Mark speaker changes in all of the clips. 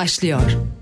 Speaker 1: başlıyor.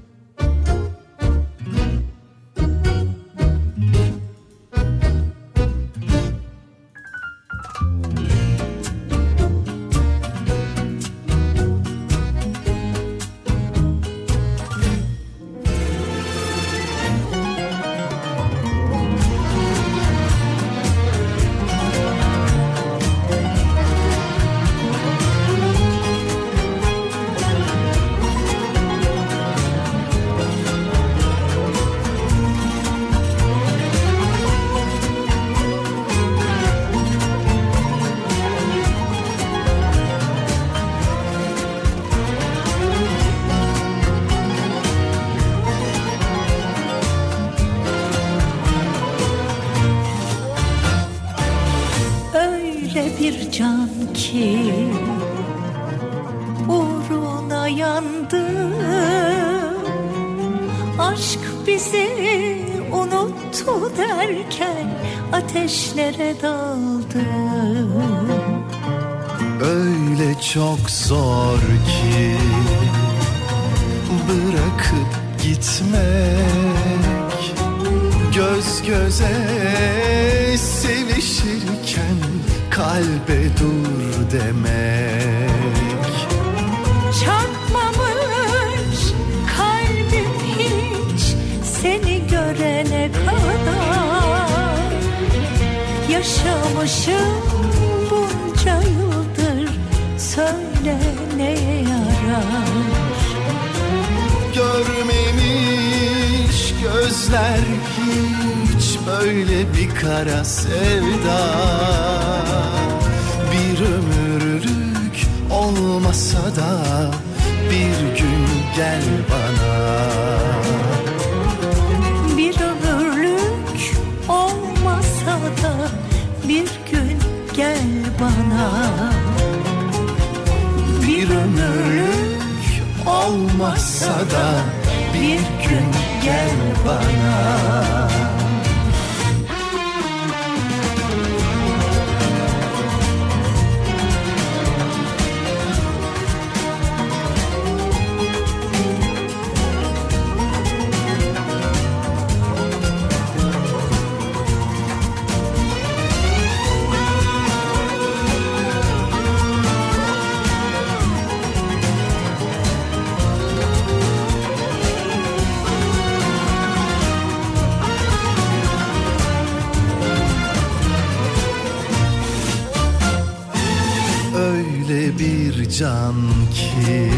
Speaker 2: Ki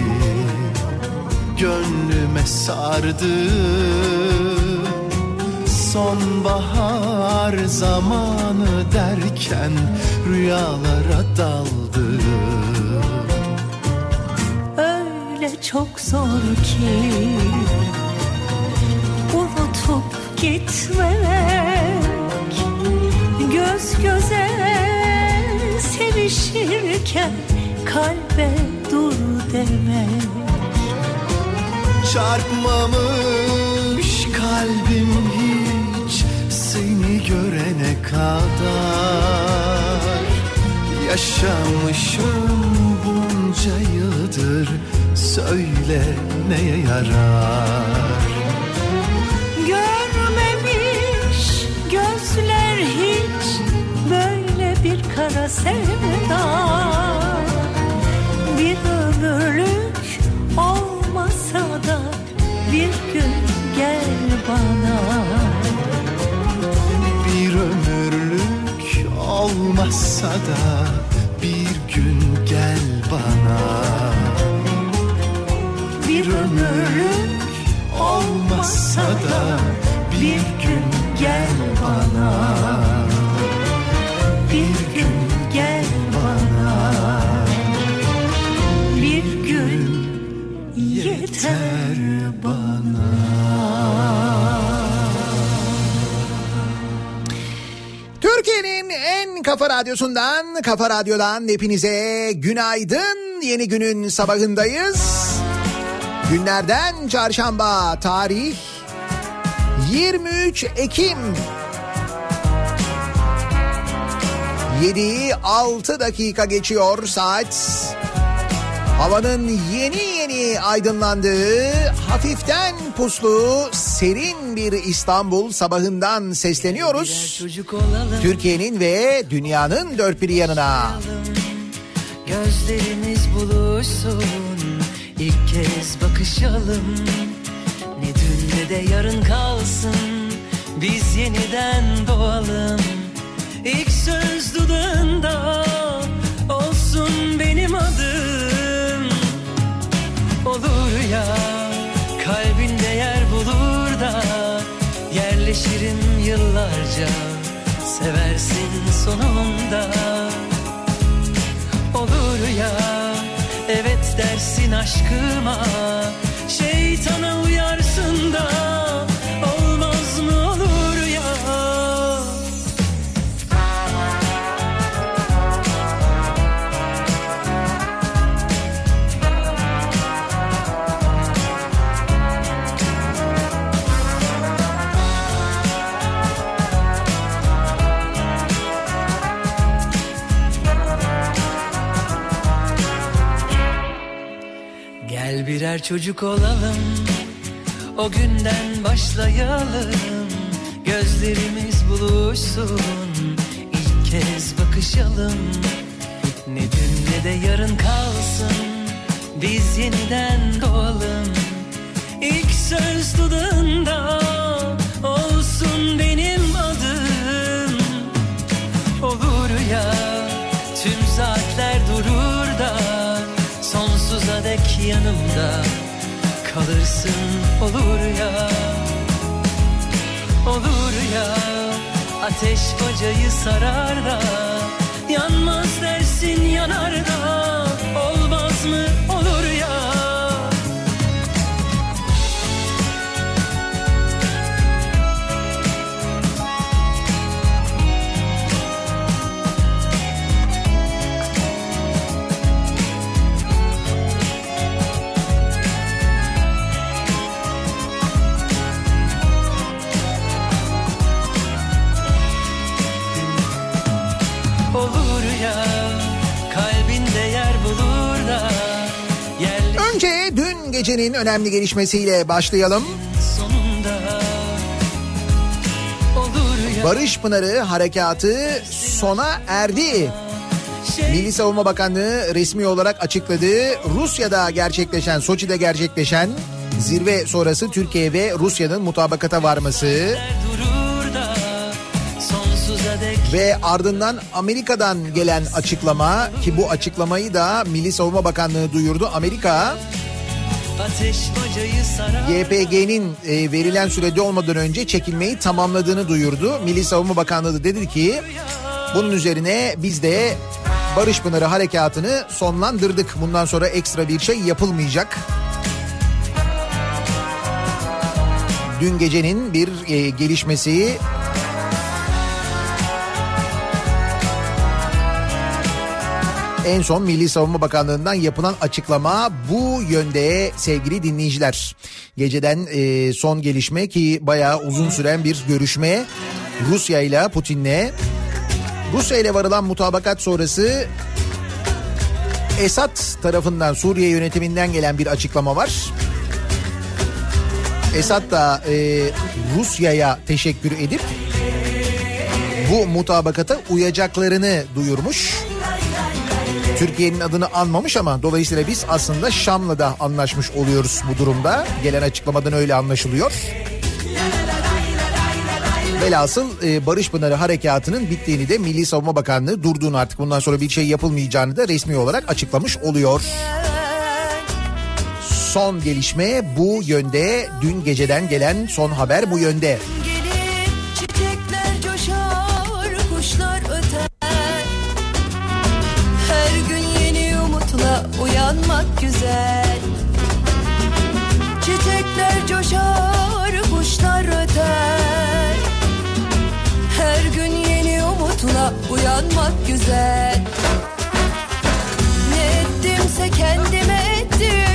Speaker 3: gönlüme sardı. Sonbahar zamanı derken rüyalara daldı.
Speaker 2: Öyle çok zor ki unutup gitmek Göz göze sevişirken kalbe demek
Speaker 3: Çarpmamış kalbim hiç seni görene kadar. Yaşamışım bunca yıldır söyle neye yarar.
Speaker 2: Görmemiş gözler hiç böyle bir kara sevda ömürlük olmasa da bir gün gel bana.
Speaker 3: Bir ömürlük olmasa da bir gün gel bana.
Speaker 2: Bir ömürlük
Speaker 3: olmasa da
Speaker 4: kafa radyosundan, kafa radyodan hepinize günaydın. Yeni günün sabahındayız. Günlerden çarşamba tarih 23 Ekim 7'yi 6 dakika geçiyor saat. Havanın yeni yeni aydınlandığı, hafiften puslu, serin bir İstanbul sabahından sesleniyoruz. Türkiye'nin ve dünyanın dört bir yanına.
Speaker 5: gözlerimiz buluşsun, ilk kez bakışalım. Ne dün ne de yarın kalsın, biz yeniden doğalım. İlk seversin sonunda. Olur ya evet dersin aşkıma birer çocuk olalım O günden başlayalım. Gözlerimiz buluşsun İlk kez bakışalım. Ne dün ne de yarın kalsın Biz yeniden doğalım. İlk söz dudağında yanımda kalırsın olur ya. Olur ya ateş bacayı sarar da Yanmaz dersin yanar da Olmaz mı
Speaker 4: gecenin önemli gelişmesiyle başlayalım. Barış Pınarı harekatı sona erdi.
Speaker 5: şey
Speaker 4: Milli Savunma Bakanlığı resmi olarak açıkladı. Rusya'da gerçekleşen, Soçi'de gerçekleşen zirve sonrası Türkiye ve Rusya'nın mutabakata varması ve ardından Amerika'dan gelen açıklama ki bu açıklamayı da Milli Savunma Bakanlığı duyurdu. Amerika YPG'nin e, verilen sürede olmadan önce çekilmeyi tamamladığını duyurdu. Milli Savunma Bakanlığı da dedi ki bunun üzerine biz de Barış Pınarı harekatını sonlandırdık. Bundan sonra ekstra bir şey yapılmayacak. Dün gecenin bir e, gelişmesi En son Milli Savunma Bakanlığı'ndan yapılan açıklama bu yönde sevgili dinleyiciler. Geceden e, son gelişme ki bayağı uzun süren bir görüşme Rusya ile Putin'le. Rusya ile varılan mutabakat sonrası Esad tarafından Suriye yönetiminden gelen bir açıklama var. Esad da e, Rusya'ya teşekkür edip bu mutabakata uyacaklarını duyurmuş. Türkiye'nin adını anmamış ama dolayısıyla biz aslında Şam'la da anlaşmış oluyoruz bu durumda. Gelen açıklamadan öyle anlaşılıyor. Velhasıl e, Barış Pınarı Harekatı'nın bittiğini de Milli Savunma Bakanlığı durduğunu artık bundan sonra bir şey yapılmayacağını da resmi olarak açıklamış oluyor. Son gelişme bu yönde. Dün geceden gelen son haber bu yönde.
Speaker 6: Uyanmak güzel. Çiçekler coşar kuşlar öter. Her gün yeni umutla uyanmak güzel. Ne ettimse kendime ettim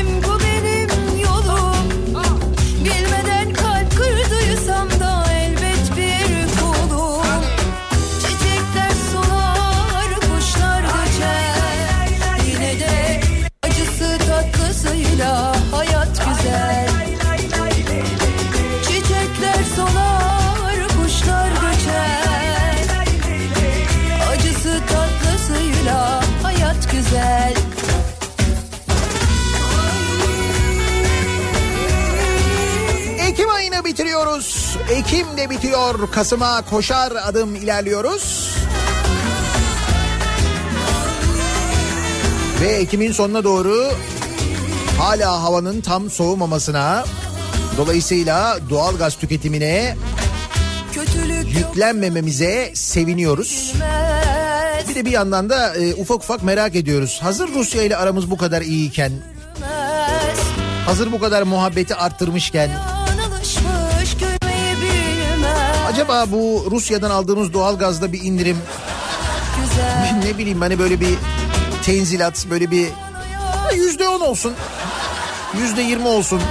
Speaker 4: bitiriyoruz. Ekim de bitiyor. Kasım'a koşar adım ilerliyoruz. Ve Ekim'in sonuna doğru hala havanın tam soğumamasına dolayısıyla doğal gaz tüketimine
Speaker 6: Kötülük
Speaker 4: yüklenmememize seviniyoruz. Bir de bir yandan da e, ufak ufak merak ediyoruz. Hazır Rusya ile aramız bu kadar iyiyken, hazır bu kadar muhabbeti arttırmışken acaba bu Rusya'dan aldığımız doğal gazda bir indirim ne bileyim hani böyle bir tenzilat böyle bir yüzde on olsun yüzde yirmi olsun.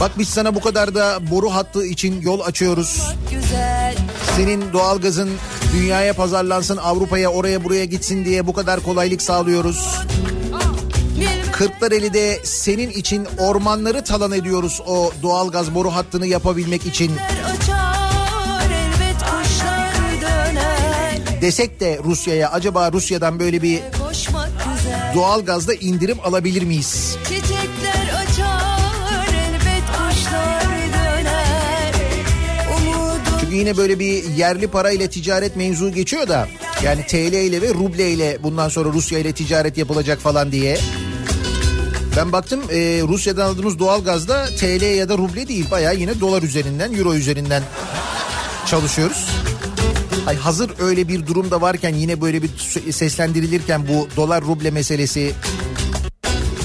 Speaker 4: Bak biz sana bu kadar da boru hattı için yol açıyoruz. Senin doğalgazın dünyaya pazarlansın Avrupa'ya oraya buraya gitsin diye bu kadar kolaylık sağlıyoruz. Kırklareli'de senin için ormanları talan ediyoruz o doğalgaz boru hattını yapabilmek için.
Speaker 6: Açar
Speaker 4: desek de Rusya'ya acaba Rusya'dan böyle bir
Speaker 6: güzel.
Speaker 4: doğalgazda indirim alabilir miyiz?
Speaker 6: Çiçekler açar elbet kuşlar döner.
Speaker 4: Çünkü yine böyle bir yerli para ile ticaret mevzu geçiyor da yani TL ile ve ruble ile bundan sonra Rusya ile ticaret yapılacak falan diye. Ben baktım e, Rusya'dan aldığımız doğalgazda TL ya da ruble değil bayağı yine dolar üzerinden euro üzerinden çalışıyoruz. Ay hazır öyle bir durumda varken yine böyle bir seslendirilirken bu dolar ruble meselesi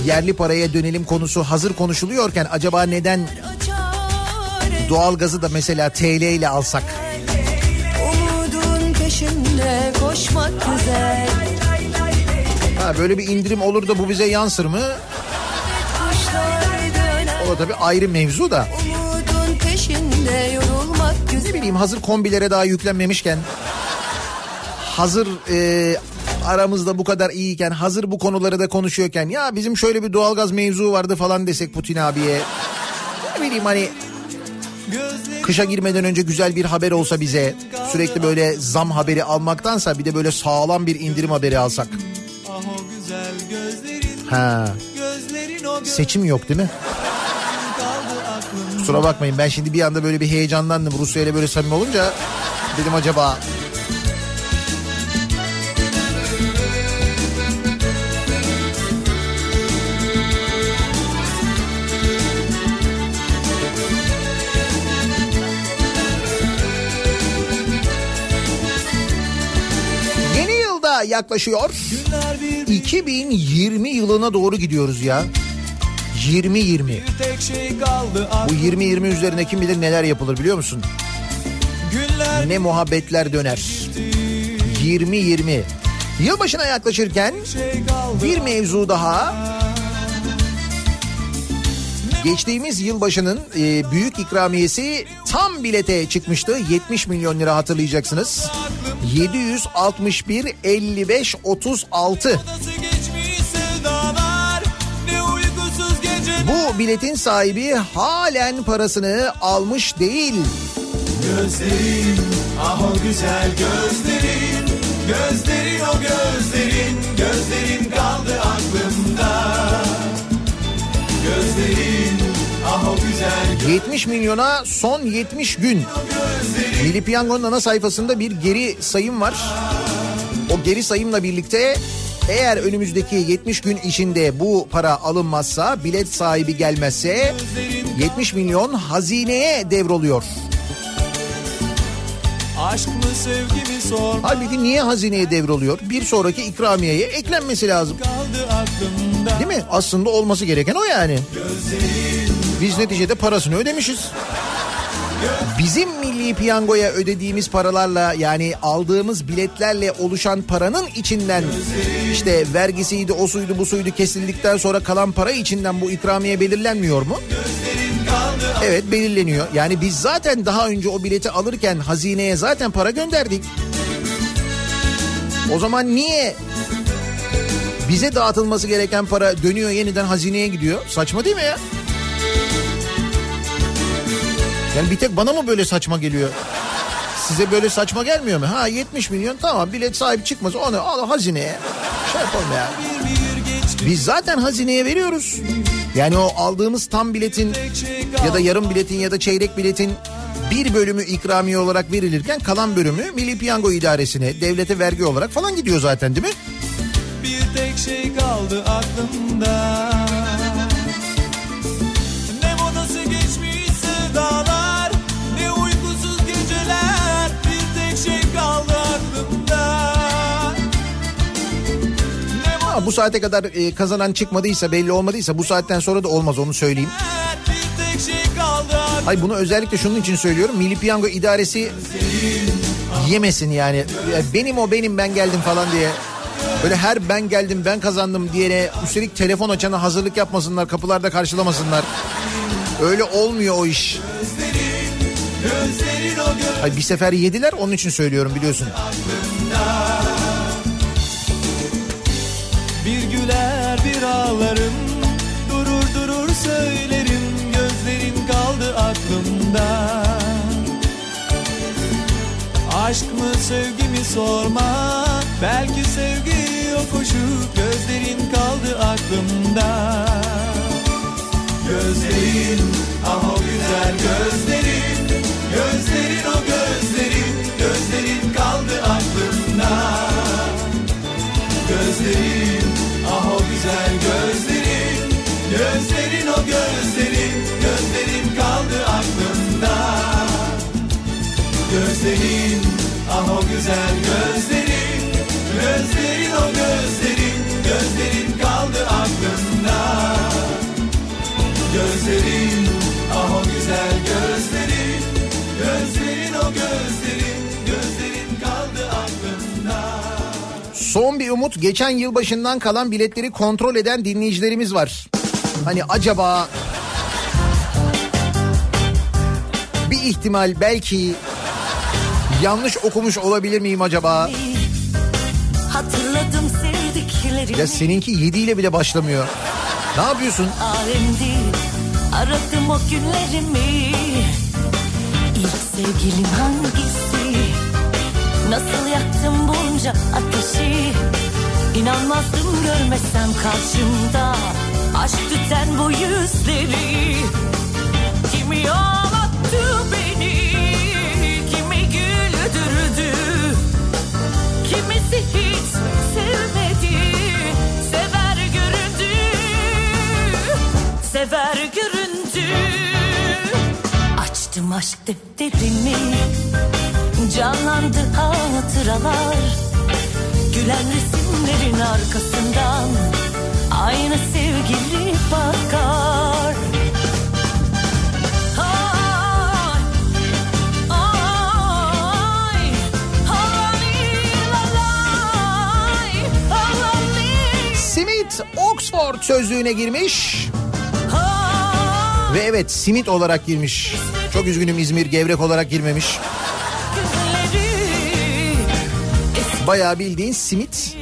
Speaker 4: yerli paraya dönelim konusu hazır konuşuluyorken acaba neden doğalgazı da mesela TL ile alsak?
Speaker 6: Umudun peşinde koşmak güzel.
Speaker 4: Ha böyle bir indirim olur da bu bize yansır mı? O da tabii ayrı mevzu da.
Speaker 6: Umudun
Speaker 4: Ne bileyim hazır kombilere daha yüklenmemişken hazır e, aramızda bu kadar iyiyken hazır bu konuları da konuşuyorken ya bizim şöyle bir doğalgaz mevzu vardı falan desek Putin abiye. Ne bileyim hani kışa girmeden önce güzel bir haber olsa bize sürekli böyle zam haberi almaktansa bir de böyle sağlam bir indirim haberi alsak.
Speaker 7: Ah
Speaker 4: Ha seçim yok değil mi? Kusura bakmayın ben şimdi bir anda böyle bir heyecanlandım Rusya ile böyle samimi olunca dedim acaba Yeni yılda yaklaşıyor.
Speaker 7: Günler bir
Speaker 4: 2020 yılına doğru gidiyoruz ya. 2020.
Speaker 7: bir tek şey
Speaker 4: Bu
Speaker 7: aklım
Speaker 4: 20-20 üzerine kim bilir neler yapılır biliyor musun? Ne muhabbetler döner. 20-20. Yılbaşına yaklaşırken
Speaker 7: şey
Speaker 4: bir mevzu daha. Geçtiğimiz yılbaşının e, büyük ikramiyesi tam bilete çıkmıştı. 70 milyon lira hatırlayacaksınız. 761 55 36. Bu biletin sahibi halen parasını almış değil.
Speaker 7: Gözlerin ah o güzel gözlerin Gözlerin o gözlerin Gözlerin kaldı aklımda Gözlerin ah o güzel
Speaker 4: 70 milyona son 70 gün. Milli Piyango'nun ana sayfasında bir geri sayım var. O geri sayımla birlikte eğer önümüzdeki 70 gün içinde bu para alınmazsa, bilet sahibi gelmezse 70 milyon hazineye devroluyor.
Speaker 7: Aşk mı sevgi mi sorma
Speaker 4: Halbuki niye hazineye devroluyor? Bir sonraki ikramiyeye eklenmesi lazım. Değil mi? Aslında olması gereken o yani. Biz neticede parasını ödemişiz. Bizim milli piyangoya ödediğimiz paralarla yani aldığımız biletlerle oluşan paranın içinden işte vergisiydi, o suydu, bu suydu kesildikten sonra kalan para içinden bu ikramiye belirlenmiyor mu? Evet belirleniyor. Yani biz zaten daha önce o bileti alırken hazineye zaten para gönderdik. O zaman niye bize dağıtılması gereken para dönüyor yeniden hazineye gidiyor? Saçma değil mi ya? Yani bir tek bana mı böyle saçma geliyor? Size böyle saçma gelmiyor mu? Ha 70 milyon tamam bilet sahibi çıkmaz onu al hazineye. Şey yapalım ya. Biz zaten hazineye veriyoruz. Yani o aldığımız tam biletin ya da yarım biletin ya da çeyrek biletin bir bölümü ikramiye olarak verilirken kalan bölümü Milli Piyango İdaresi'ne, devlete vergi olarak falan gidiyor zaten değil mi?
Speaker 7: Bir tek şey kaldı aklımda
Speaker 4: Ha, bu saate kadar e, kazanan çıkmadıysa belli olmadıysa bu saatten sonra da olmaz onu söyleyeyim.
Speaker 7: aklımda
Speaker 4: Hayır bunu özellikle şunun için söylüyorum. Milli Piyango İdaresi yemesin yani. Ya Benim o benim ben geldim falan diye. Böyle her ben geldim ben kazandım diyene üstelik telefon açana hazırlık yapmasınlar kapılarda karşılamasınlar. Öyle olmuyor o iş. Ay bir sefer yediler onun için söylüyorum biliyorsun.
Speaker 7: Bir ağlarım Durur durur söylerim Gözlerin kaldı aklımda. Aşk mı sevgi mi sorma Belki sevgi yok hoşu Gözlerin kaldı aklımda. Gözlerin ah o güzel Gözlerin Gözlerin ah o güzel gözlerin Gözlerin o gözlerin Gözlerin kaldı aklımda. Gözlerin ah o güzel gözlerin Gözlerin o gözlerin Gözlerin kaldı aklımda.
Speaker 4: Son bir umut geçen yılbaşından kalan biletleri kontrol eden dinleyicilerimiz var. Hani acaba bir ihtimal belki yanlış okumuş olabilir miyim acaba?
Speaker 6: Hatırladım sevdiklerimi.
Speaker 4: Ya seninki 7 ile bile başlamıyor. Ne yapıyorsun?
Speaker 6: Alemdi aradım o günlerimi. İlk sevgilim hangisi? Nasıl yaktım bunca ateşi? İnanmazdım görmesem karşımda. Aşk tüten bu yüzleri. Kimi ağlattı Sever göründü Açtım aşk defterimi Canlandı hatıralar. Gülen resimlerin arkasından Aynı sevgili bakar.
Speaker 4: Simit Oxford sözlüğüne girmiş. Ve evet simit olarak girmiş. Çok üzgünüm İzmir gevrek olarak girmemiş. Bayağı bildiğin simit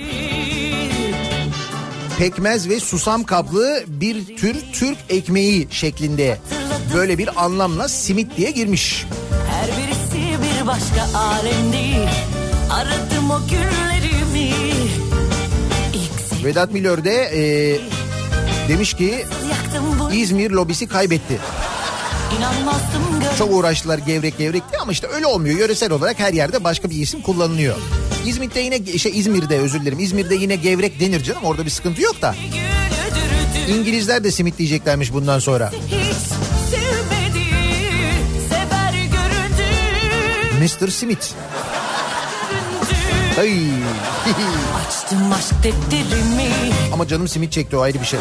Speaker 4: pekmez ve susam kaplı bir tür Türk ekmeği şeklinde böyle bir anlamla simit diye girmiş.
Speaker 6: Her birisi bir başka alemdi Aradım o günlerimi
Speaker 4: Vedat Milor de e, demiş ki İzmir lobisi kaybetti. Çok uğraştılar gevrek gevrek diye ama işte öyle olmuyor. Yöresel olarak her yerde başka bir isim kullanılıyor. İzmit'te yine şey İzmir'de özür dilerim. İzmir'de yine gevrek denir canım. Orada bir sıkıntı yok da. İngilizler de simit diyeceklermiş bundan sonra.
Speaker 6: Sevmedi
Speaker 4: Mr.
Speaker 6: Göründü.
Speaker 4: Ay.
Speaker 6: Açtım aşk
Speaker 4: Ama canım simit çekti o ayrı bir şey.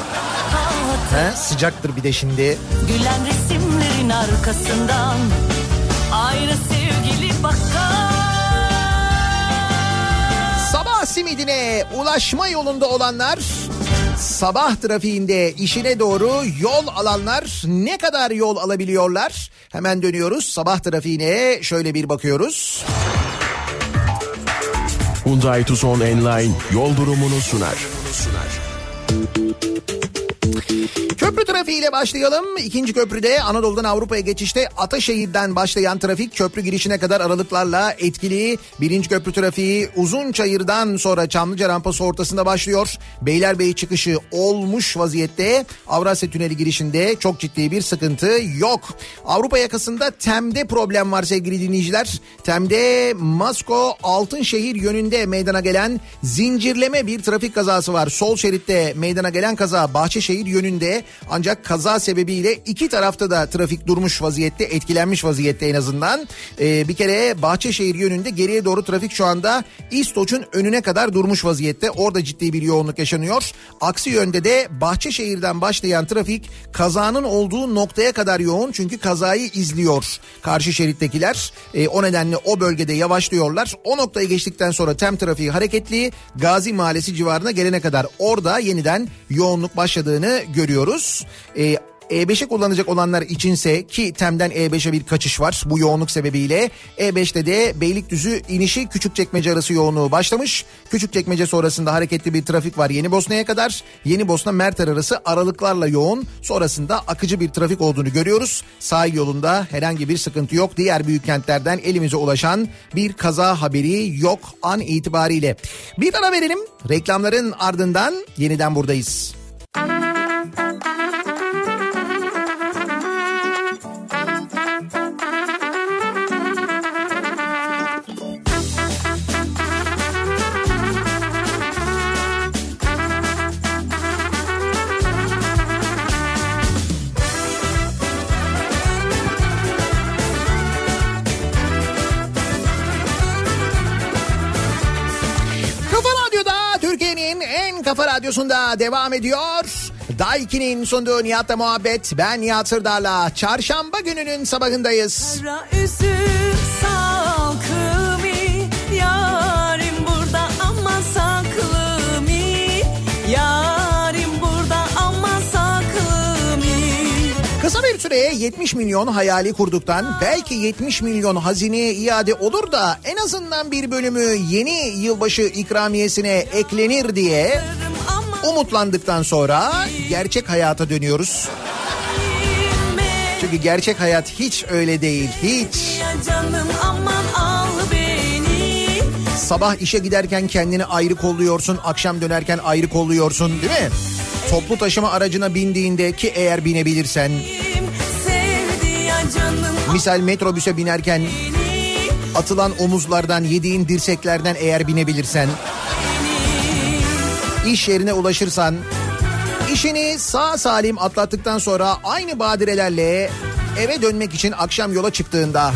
Speaker 4: He? Sıcaktır bir de şimdi.
Speaker 6: Gülen resimlerin arkasından Aynı sevgili bakar
Speaker 4: Sabah simidine ulaşma yolunda olanlar sabah trafiğinde işine doğru yol alanlar ne kadar yol alabiliyorlar? Hemen dönüyoruz sabah trafiğine şöyle bir bakıyoruz.
Speaker 8: Hyundai Tucson Enline yol durumunu sunar.
Speaker 4: Köprü trafiğiyle başlayalım. İkinci köprüde Anadolu'dan Avrupa'ya geçişte Ataşehir'den başlayan trafik köprü girişine kadar aralıklarla etkili. Birinci köprü trafiği Uzunçayır'dan sonra Çamlıca rampası ortasında başlıyor. Beylerbeyi çıkışı olmuş vaziyette. Avrasya Tüneli girişinde çok ciddi bir sıkıntı yok. Avrupa yakasında Tem'de problem var sevgili dinleyiciler. Tem'de Masko Altınşehir yönünde meydana gelen zincirleme bir trafik kazası var. Sol şeritte meydana gelen kaza Bahçeşehir yönünde ancak kaza sebebiyle iki tarafta da trafik durmuş vaziyette etkilenmiş vaziyette en azından. Ee, bir kere Bahçeşehir yönünde geriye doğru trafik şu anda İstoç'un önüne kadar durmuş vaziyette. Orada ciddi bir yoğunluk yaşanıyor. Aksi yönde de Bahçeşehir'den başlayan trafik kazanın olduğu noktaya kadar yoğun çünkü kazayı izliyor karşı şerittekiler. Ee, o nedenle o bölgede yavaşlıyorlar. O noktayı geçtikten sonra tem trafiği hareketli Gazi Mahallesi civarına gelene kadar orada yeniden yoğunluk başladığını görüyoruz. Ee, e5'i kullanacak olanlar içinse ki Tem'den E5'e bir kaçış var bu yoğunluk sebebiyle. E5'te de Beylikdüzü inişi Küçükçekmece arası yoğunluğu başlamış. Küçükçekmece sonrasında hareketli bir trafik var Yeni Bosna'ya kadar. Yeni Bosna Merter arası aralıklarla yoğun. Sonrasında akıcı bir trafik olduğunu görüyoruz. Sahil yolunda herhangi bir sıkıntı yok. Diğer büyük kentlerden elimize ulaşan bir kaza haberi yok an itibariyle. Bir ara verelim. Reklamların ardından yeniden buradayız. Radyosunda devam ediyor. Daiki'nin sunduğu Nihat'la muhabbet. Ben Nihat Sırdar'la. Çarşamba gününün sabahındayız.
Speaker 6: Ara üzüm salkımı Yarim burada ama saklı mı Yarim burada ama saklı mı
Speaker 4: Kısa bir süreye 70 milyon hayali kurduktan belki 70 milyon hazineye iade olur da en azından bir bölümü yeni yılbaşı ikramiyesine eklenir diye umutlandıktan sonra gerçek hayata dönüyoruz. Çünkü gerçek hayat hiç öyle değil, hiç. Sabah işe giderken kendini ayrı kolluyorsun, akşam dönerken ayrı kolluyorsun değil mi? Toplu taşıma aracına bindiğinde ki eğer binebilirsen, misal metrobüse binerken atılan omuzlardan, yediğin dirseklerden eğer binebilirsen, iş yerine ulaşırsan, işini sağ salim atlattıktan sonra aynı badirelerle eve dönmek için akşam yola çıktığında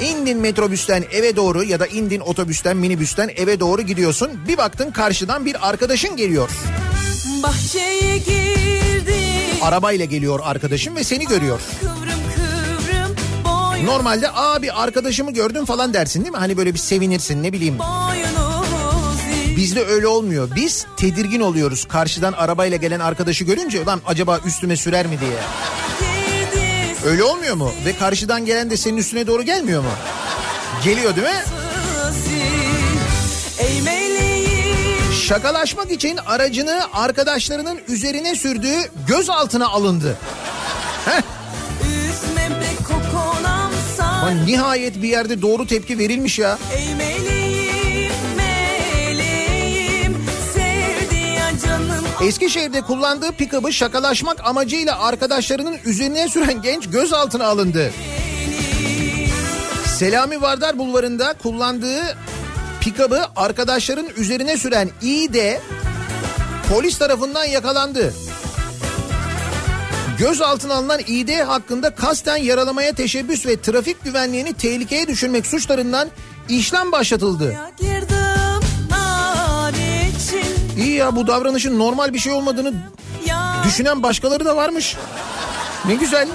Speaker 4: indin metrobüsten eve doğru ya da indin otobüsten minibüsten eve doğru gidiyorsun. Bir baktın karşıdan bir arkadaşın geliyor.
Speaker 6: Bahçeye girdi
Speaker 4: Arabayla geliyor arkadaşın ve seni görüyor.
Speaker 6: Kıvrım boyun
Speaker 4: Normalde aa bir arkadaşımı gördüm falan dersin değil mi? Hani böyle bir sevinirsin ne bileyim.
Speaker 6: boyunu
Speaker 4: Bizde öyle olmuyor. Biz tedirgin oluyoruz. Karşıdan arabayla gelen arkadaşı görünce lan acaba üstüme sürer mi diye. Öyle olmuyor mu? Ve karşıdan gelen de senin üstüne doğru gelmiyor mu? Geliyor değil mi? Şakalaşmak için aracını arkadaşlarının üzerine sürdüğü gözaltına alındı. Heh. Lan nihayet bir yerde doğru tepki verilmiş ya.
Speaker 6: Ey
Speaker 4: Eskişehir'de kullandığı pikabı şakalaşmak amacıyla arkadaşlarının üzerine süren genç gözaltına alındı. Selami Vardar Bulvarı'nda kullandığı pikabı arkadaşların üzerine süren İ de polis tarafından yakalandı. Gözaltına alınan İD hakkında kasten yaralamaya teşebbüs ve trafik güvenliğini tehlikeye düşürmek suçlarından işlem başlatıldı.
Speaker 6: Ya
Speaker 4: ya bu davranışın normal bir şey olmadığını düşünen başkaları da varmış. Ne güzel.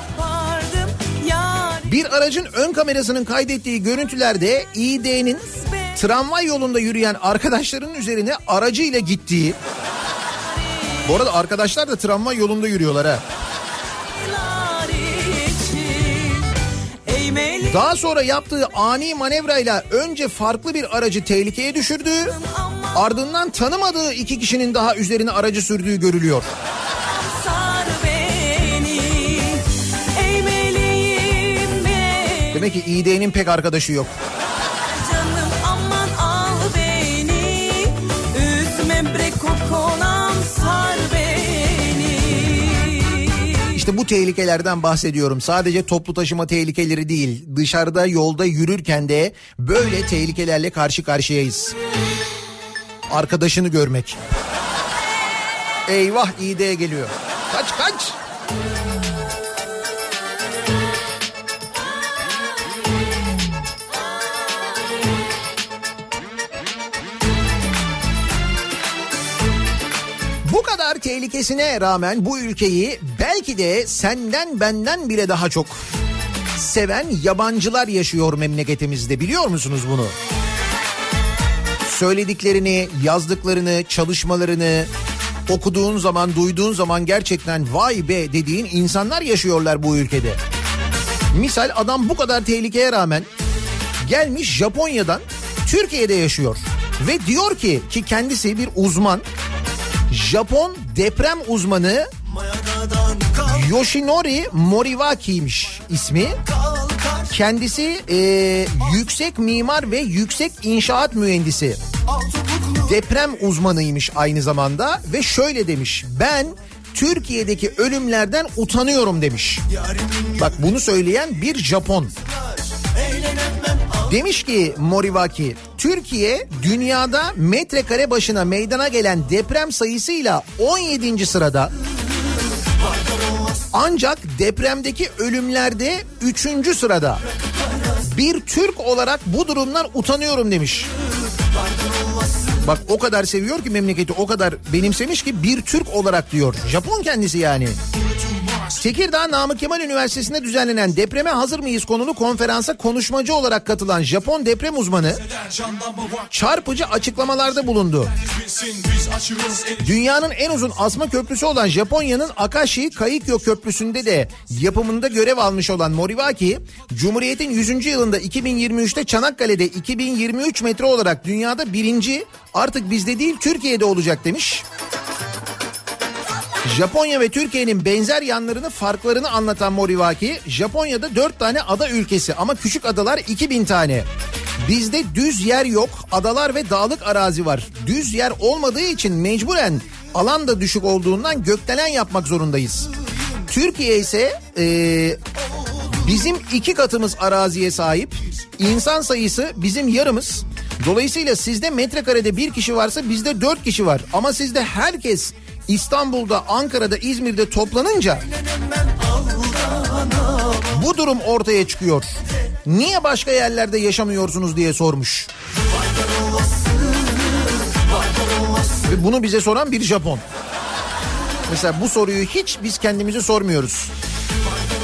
Speaker 4: Bir aracın ön kamerasının kaydettiği görüntülerde İD'nin tramvay yolunda yürüyen arkadaşlarının üzerine aracıyla gittiği. Bu arada arkadaşlar da tramvay yolunda yürüyorlar ha. Daha sonra yaptığı ani manevrayla önce farklı bir aracı tehlikeye düşürdü. Ardından tanımadığı iki kişinin daha üzerine aracı sürdüğü görülüyor. Demek ki İD'nin pek arkadaşı yok. İşte bu tehlikelerden bahsediyorum. Sadece toplu taşıma tehlikeleri değil. Dışarıda yolda yürürken de böyle tehlikelerle karşı karşıyayız. Arkadaşını görmek. Eyvah İD geliyor. Kaç kaç. Bu kadar tehlikesine rağmen bu ülkeyi belki de senden benden bile daha çok seven yabancılar yaşıyor memleketimizde biliyor musunuz bunu? Söylediklerini, yazdıklarını, çalışmalarını okuduğun zaman, duyduğun zaman gerçekten vay be dediğin insanlar yaşıyorlar bu ülkede. Misal adam bu kadar tehlikeye rağmen gelmiş Japonya'dan Türkiye'de yaşıyor. Ve diyor ki ki kendisi bir uzman Japon deprem uzmanı Yoshinori Moriwaki'ymiş ismi. Kendisi e, yüksek mimar ve yüksek inşaat mühendisi. Deprem uzmanıymış aynı zamanda ve şöyle demiş. Ben Türkiye'deki ölümlerden utanıyorum demiş. Bak bunu söyleyen bir Japon. Demiş ki Moriwaki, Türkiye dünyada metrekare başına meydana gelen deprem sayısıyla 17. sırada. Ancak depremdeki ölümlerde 3. sırada. Bir Türk olarak bu durumdan utanıyorum demiş. Bak o kadar seviyor ki memleketi o kadar benimsemiş ki bir Türk olarak diyor. Japon kendisi yani. Tekirdağ Namık Kemal Üniversitesi'nde düzenlenen depreme hazır mıyız konulu konferansa konuşmacı olarak katılan Japon deprem uzmanı çarpıcı açıklamalarda bulundu. Dünyanın en uzun asma köprüsü olan Japonya'nın Akashi Kaikyo Köprüsü'nde de yapımında görev almış olan Moriwaki, Cumhuriyet'in 100. yılında 2023'te Çanakkale'de 2023 metre olarak dünyada birinci artık bizde değil Türkiye'de olacak demiş. Japonya ve Türkiye'nin benzer yanlarını farklarını anlatan Moriwaki, Japonya'da 4 tane ada ülkesi ama küçük adalar 2000 tane. Bizde düz yer yok, adalar ve dağlık arazi var. Düz yer olmadığı için mecburen alan da düşük olduğundan gökdelen yapmak zorundayız. Türkiye ise eee, bizim iki katımız araziye sahip. İnsan sayısı bizim yarımız. Dolayısıyla sizde metrekarede bir kişi varsa bizde dört kişi var. Ama sizde herkes İstanbul'da, Ankara'da, İzmir'de toplanınca bu durum ortaya çıkıyor. Niye başka yerlerde yaşamıyorsunuz diye sormuş. Ve bunu bize soran bir Japon. Mesela bu soruyu hiç biz kendimize sormuyoruz.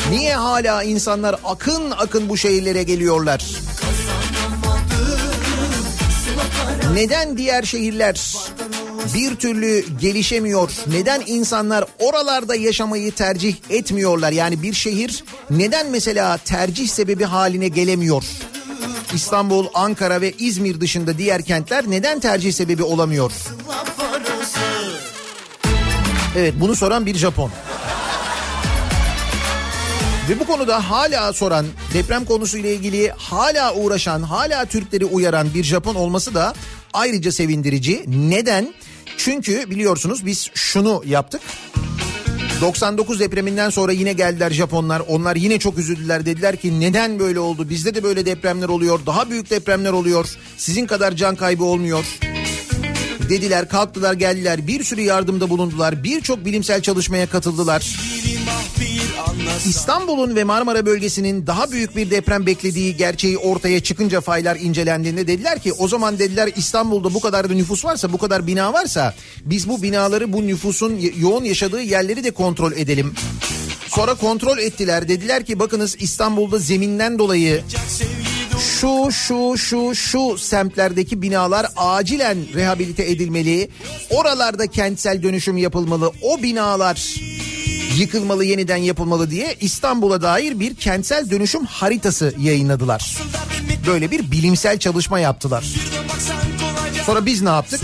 Speaker 4: Niye hala insanlar akın akın bu şehirlere geliyorlar? Neden diğer şehirler bir türlü gelişemiyor? Neden insanlar oralarda yaşamayı tercih etmiyorlar? Yani bir şehir neden mesela tercih sebebi haline gelemiyor? İstanbul, Ankara ve İzmir dışında diğer kentler neden tercih sebebi olamıyor? Evet bunu soran bir Japon. Ve bu konuda hala soran, deprem konusuyla ilgili hala uğraşan, hala Türkleri uyaran bir Japon olması da ayrıca sevindirici. Neden? Çünkü biliyorsunuz biz şunu yaptık. 99 depreminden sonra yine geldiler Japonlar. Onlar yine çok üzüldüler. Dediler ki neden böyle oldu? Bizde de böyle depremler oluyor. Daha büyük depremler oluyor. Sizin kadar can kaybı olmuyor. Dediler kalktılar geldiler. Bir sürü yardımda bulundular. Birçok bilimsel çalışmaya katıldılar. İstanbul'un ve Marmara bölgesinin daha büyük bir deprem beklediği gerçeği ortaya çıkınca faylar incelendiğinde dediler ki o zaman dediler İstanbul'da bu kadar da nüfus varsa bu kadar bina varsa biz bu binaları bu nüfusun yoğun yaşadığı yerleri de kontrol edelim. Sonra kontrol ettiler dediler ki bakınız İstanbul'da zeminden dolayı şu şu şu şu semtlerdeki binalar acilen rehabilite edilmeli. Oralarda kentsel dönüşüm yapılmalı. O binalar yıkılmalı yeniden yapılmalı diye İstanbul'a dair bir kentsel dönüşüm haritası yayınladılar. Böyle bir bilimsel çalışma yaptılar. Sonra biz ne yaptık?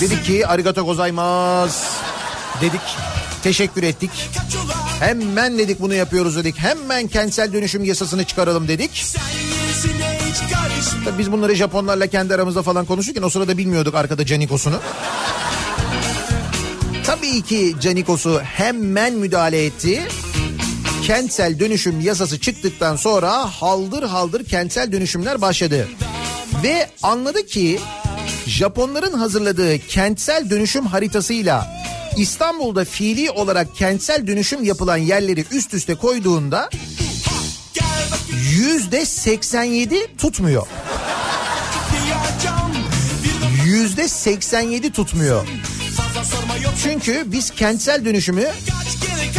Speaker 4: Dedik ki arigato gozaimasu dedik. Teşekkür ettik. Hemen dedik bunu yapıyoruz dedik. Hemen kentsel dönüşüm yasasını çıkaralım dedik. Tabii biz bunları Japonlarla kendi aramızda falan konuşurken o sırada bilmiyorduk arkada Canikos'unu. Tabii ki Canikos'u hemen müdahale etti. Kentsel dönüşüm yasası çıktıktan sonra haldır haldır kentsel dönüşümler başladı. Ve anladı ki Japonların hazırladığı kentsel dönüşüm haritasıyla İstanbul'da fiili olarak kentsel dönüşüm yapılan yerleri üst üste koyduğunda yüzde 87 tutmuyor. Yüzde 87 tutmuyor. Çünkü biz kentsel dönüşümü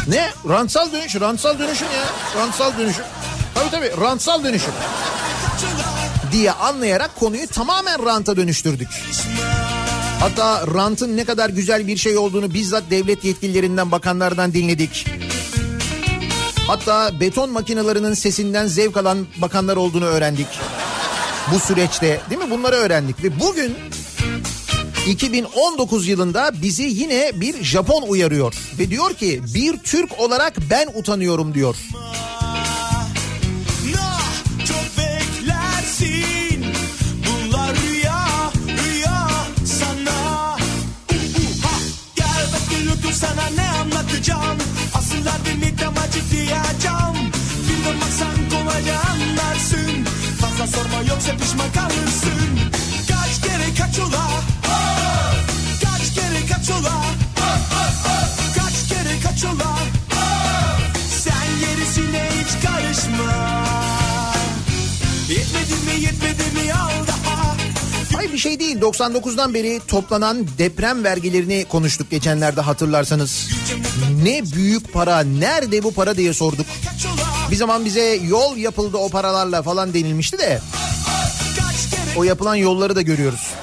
Speaker 4: ne? Rantsal dönüşüm, rantsal dönüşüm ya. Rantsal dönüşüm. Tabii tabii rantsal dönüşüm diye anlayarak konuyu tamamen ranta dönüştürdük. Hatta rantın ne kadar güzel bir şey olduğunu bizzat devlet yetkililerinden, bakanlardan dinledik. Hatta beton makinelerinin sesinden zevk alan bakanlar olduğunu öğrendik. Bu süreçte değil mi? Bunları öğrendik ve bugün 2019 yılında bizi yine bir Japon uyarıyor ve diyor ki bir Türk olarak ben utanıyorum diyor.
Speaker 7: Sorma yoksa pişman kalırsın. Kaç kere kaç ola kere kaç kere kaç ola sen gerisine hiç karışma Yetmedi mi yetmedi mi al daha
Speaker 4: Hayır bir şey değil 99'dan beri toplanan deprem vergilerini konuştuk geçenlerde hatırlarsanız. Ne büyük para nerede bu para diye sorduk. Bir zaman bize yol yapıldı o paralarla falan denilmişti de o yapılan yolları da görüyoruz.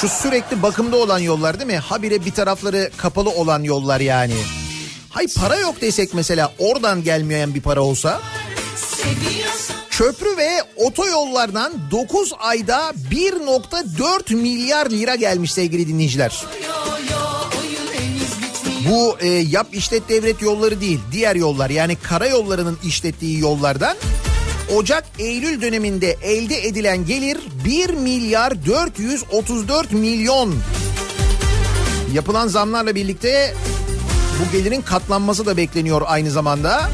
Speaker 4: Şu sürekli bakımda olan yollar değil mi? Habire bir tarafları kapalı olan yollar yani. Hay para yok desek mesela oradan gelmeyen bir para olsa Köprü ve otoyollardan 9 ayda 1.4 milyar lira gelmiş sevgili dinleyiciler. Bu e, yap işlet devlet yolları değil diğer yollar yani karayollarının işlettiği yollardan Ocak-Eylül döneminde elde edilen gelir 1 milyar 434 milyon. Yapılan zamlarla birlikte bu gelirin katlanması da bekleniyor aynı zamanda.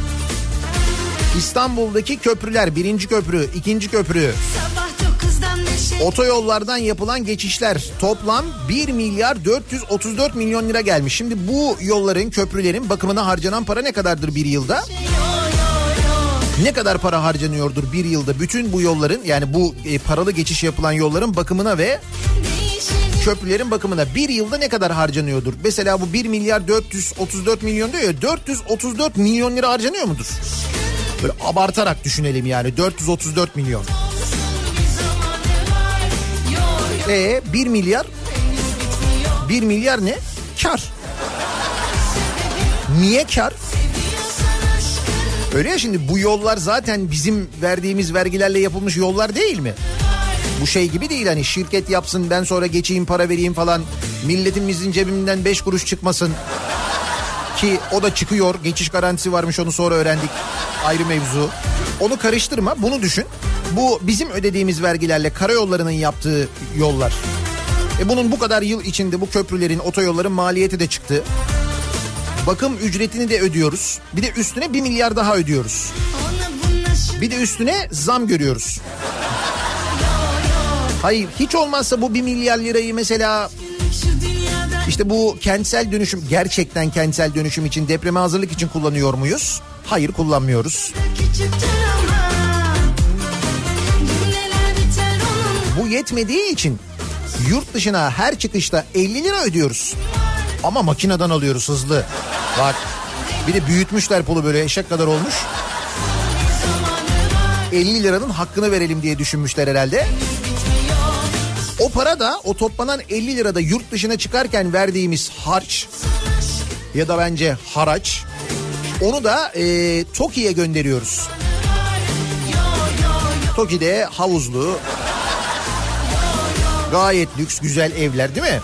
Speaker 4: İstanbul'daki köprüler birinci köprü, ikinci köprü, otoyollardan yapılan geçişler toplam 1 milyar 434 milyon lira gelmiş. Şimdi bu yolların, köprülerin bakımına harcanan para ne kadardır bir yılda? Ne kadar para harcanıyordur bir yılda bütün bu yolların yani bu e, paralı geçiş yapılan yolların bakımına ve köprülerin bakımına bir yılda ne kadar harcanıyordur? Mesela bu 1 milyar 434 milyon diyor ya 434 milyon lira harcanıyor mudur? Böyle abartarak düşünelim yani 434 milyon. E 1 milyar 1 milyar ne? Kar. Niye kar? Öyle ya şimdi bu yollar zaten bizim verdiğimiz vergilerle yapılmış yollar değil mi? Bu şey gibi değil hani şirket yapsın ben sonra geçeyim para vereyim falan. Milletimizin cebinden 5 kuruş çıkmasın. Ki o da çıkıyor. Geçiş garantisi varmış onu sonra öğrendik. Ayrı mevzu. Onu karıştırma bunu düşün. Bu bizim ödediğimiz vergilerle karayollarının yaptığı yollar. E bunun bu kadar yıl içinde bu köprülerin, otoyolların maliyeti de çıktı. Bakım ücretini de ödüyoruz. Bir de üstüne bir milyar daha ödüyoruz. Bir de üstüne zam görüyoruz. Hayır hiç olmazsa bu bir milyar lirayı mesela işte bu kentsel dönüşüm gerçekten kentsel dönüşüm için depreme hazırlık için kullanıyor muyuz? Hayır kullanmıyoruz. Bu yetmediği için yurt dışına her çıkışta 50 lira ödüyoruz. Ama makineden alıyoruz hızlı. Bak bir de büyütmüşler pulu böyle eşek kadar olmuş. 50 liranın hakkını verelim diye düşünmüşler herhalde. O para da o toplanan 50 lirada yurt dışına çıkarken verdiğimiz harç ya da bence haraç onu da e, TOKİ'ye gönderiyoruz. TOKİ'de havuzlu gayet lüks güzel evler değil mi?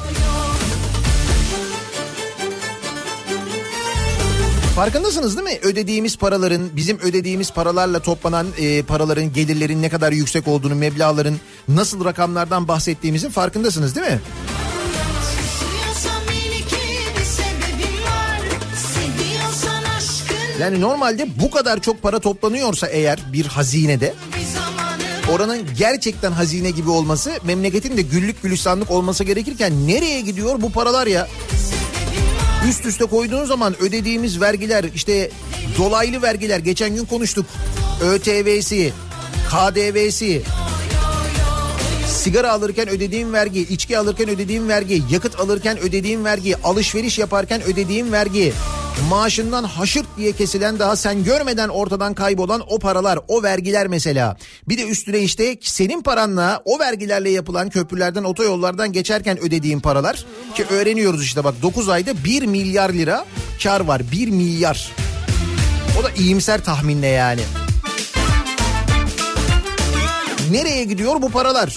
Speaker 4: Farkındasınız değil mi? Ödediğimiz paraların, bizim ödediğimiz paralarla toplanan e, paraların, gelirlerin ne kadar yüksek olduğunu, meblağların nasıl rakamlardan bahsettiğimizin farkındasınız değil mi? Yani normalde bu kadar çok para toplanıyorsa eğer bir hazinede oranın gerçekten hazine gibi olması memleketin de güllük gülistanlık olması gerekirken nereye gidiyor bu paralar ya? Üst üste koyduğun zaman ödediğimiz vergiler işte dolaylı vergiler geçen gün konuştuk. ÖTV'si, KDV'si, sigara alırken ödediğim vergi, içki alırken ödediğim vergi, yakıt alırken ödediğim vergi, alışveriş yaparken ödediğim vergi, maaşından haşırt diye kesilen daha sen görmeden ortadan kaybolan o paralar, o vergiler mesela. Bir de üstüne işte senin paranla o vergilerle yapılan köprülerden, otoyollardan geçerken ödediğim paralar ki öğreniyoruz işte bak 9 ayda 1 milyar lira kar var. 1 milyar. O da iyimser tahminle yani. Nereye gidiyor bu paralar?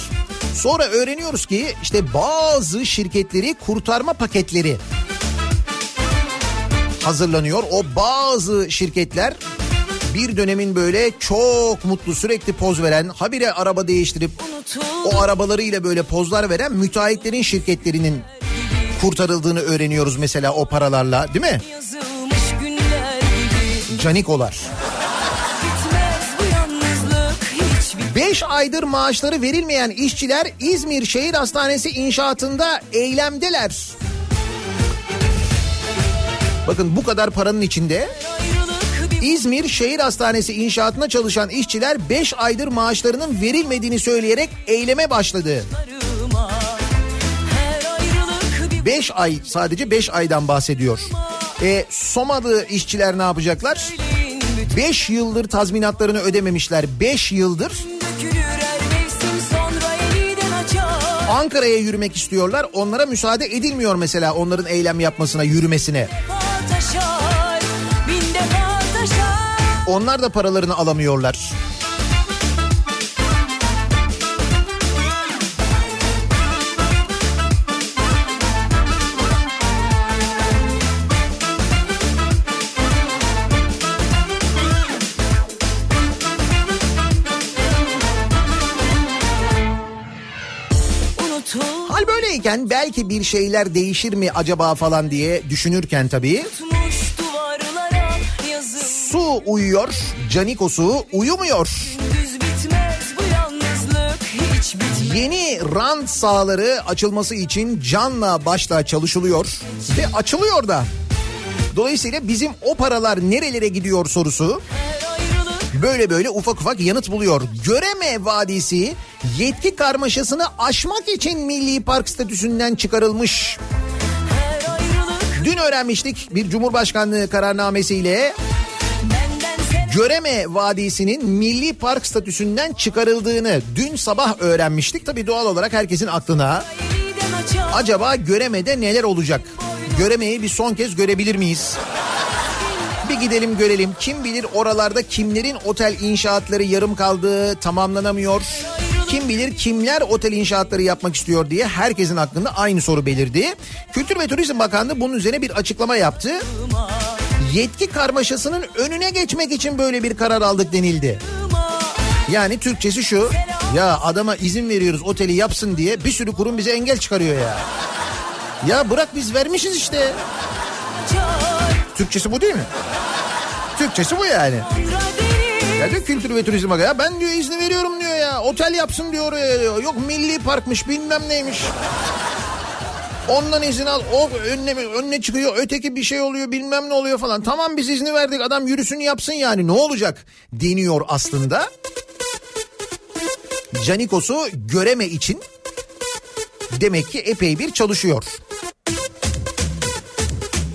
Speaker 4: Sonra öğreniyoruz ki işte bazı şirketleri kurtarma paketleri hazırlanıyor. O bazı şirketler bir dönemin böyle çok mutlu sürekli poz veren habire araba değiştirip o arabalarıyla böyle pozlar veren müteahhitlerin şirketlerinin kurtarıldığını öğreniyoruz mesela o paralarla değil mi? Canikolar. 5 aydır maaşları verilmeyen işçiler İzmir Şehir Hastanesi inşaatında eylemdeler. Bakın bu kadar paranın içinde İzmir Şehir Hastanesi inşaatına çalışan işçiler 5 aydır maaşlarının verilmediğini söyleyerek eyleme başladı.
Speaker 6: barıma Her ayrılık bir
Speaker 4: 5 ay sadece 5 aydan bahsediyor. E, Somalı işçiler ne yapacaklar?
Speaker 6: elin bütün
Speaker 4: 5 yıldır tazminatlarını ödememişler. 5 yıldır Ankara'ya yürümek istiyorlar. Onlara müsaade edilmiyor mesela onların eylem yapmasına, yürümesine. Onlar da paralarını alamıyorlar. Böyleyken belki bir şeyler değişir mi acaba falan diye düşünürken tabii su uyuyor, Canikosu uyumuyor.
Speaker 6: Düz bitmez bu yalnızlık hiç bitmez
Speaker 4: Yeni rant sahaları açılması için canla başla çalışılıyor ve açılıyor da. Dolayısıyla bizim o paralar nerelere gidiyor sorusu böyle böyle ufak ufak yanıt buluyor. Göreme Vadisi yetki karmaşasını aşmak için Milli Park statüsünden çıkarılmış. Dün öğrenmiştik bir Cumhurbaşkanlığı kararnamesiyle Göreme Vadisi'nin Milli Park statüsünden çıkarıldığını dün sabah öğrenmiştik. Tabii doğal olarak herkesin aklına acaba Göreme'de neler olacak? Göreme'yi bir son kez görebilir miyiz? Bir gidelim görelim. Kim bilir oralarda kimlerin otel inşaatları yarım kaldı, tamamlanamıyor. Kim bilir kimler otel inşaatları yapmak istiyor diye herkesin aklında aynı soru belirdi. Kültür ve Turizm Bakanlığı bunun üzerine bir açıklama yaptı. Yetki karmaşasının önüne geçmek için böyle bir karar aldık denildi. Yani Türkçesi şu. Ya adama izin veriyoruz oteli yapsın diye bir sürü kurum bize engel çıkarıyor ya. Ya bırak biz vermişiz işte. Türkçesi bu değil mi? Türkçesi bu yani. Diyor Kültür ve Turizm. Ya ben diyor izni veriyorum diyor ya. Otel yapsın diyor. oraya diyor. Yok milli parkmış bilmem neymiş. Ondan izin al. O önüne, önüne çıkıyor. Öteki bir şey oluyor bilmem ne oluyor falan. Tamam biz izni verdik. Adam yürüsün yapsın yani. Ne olacak? Deniyor aslında. Canikos'u göreme için demek ki epey bir çalışıyor.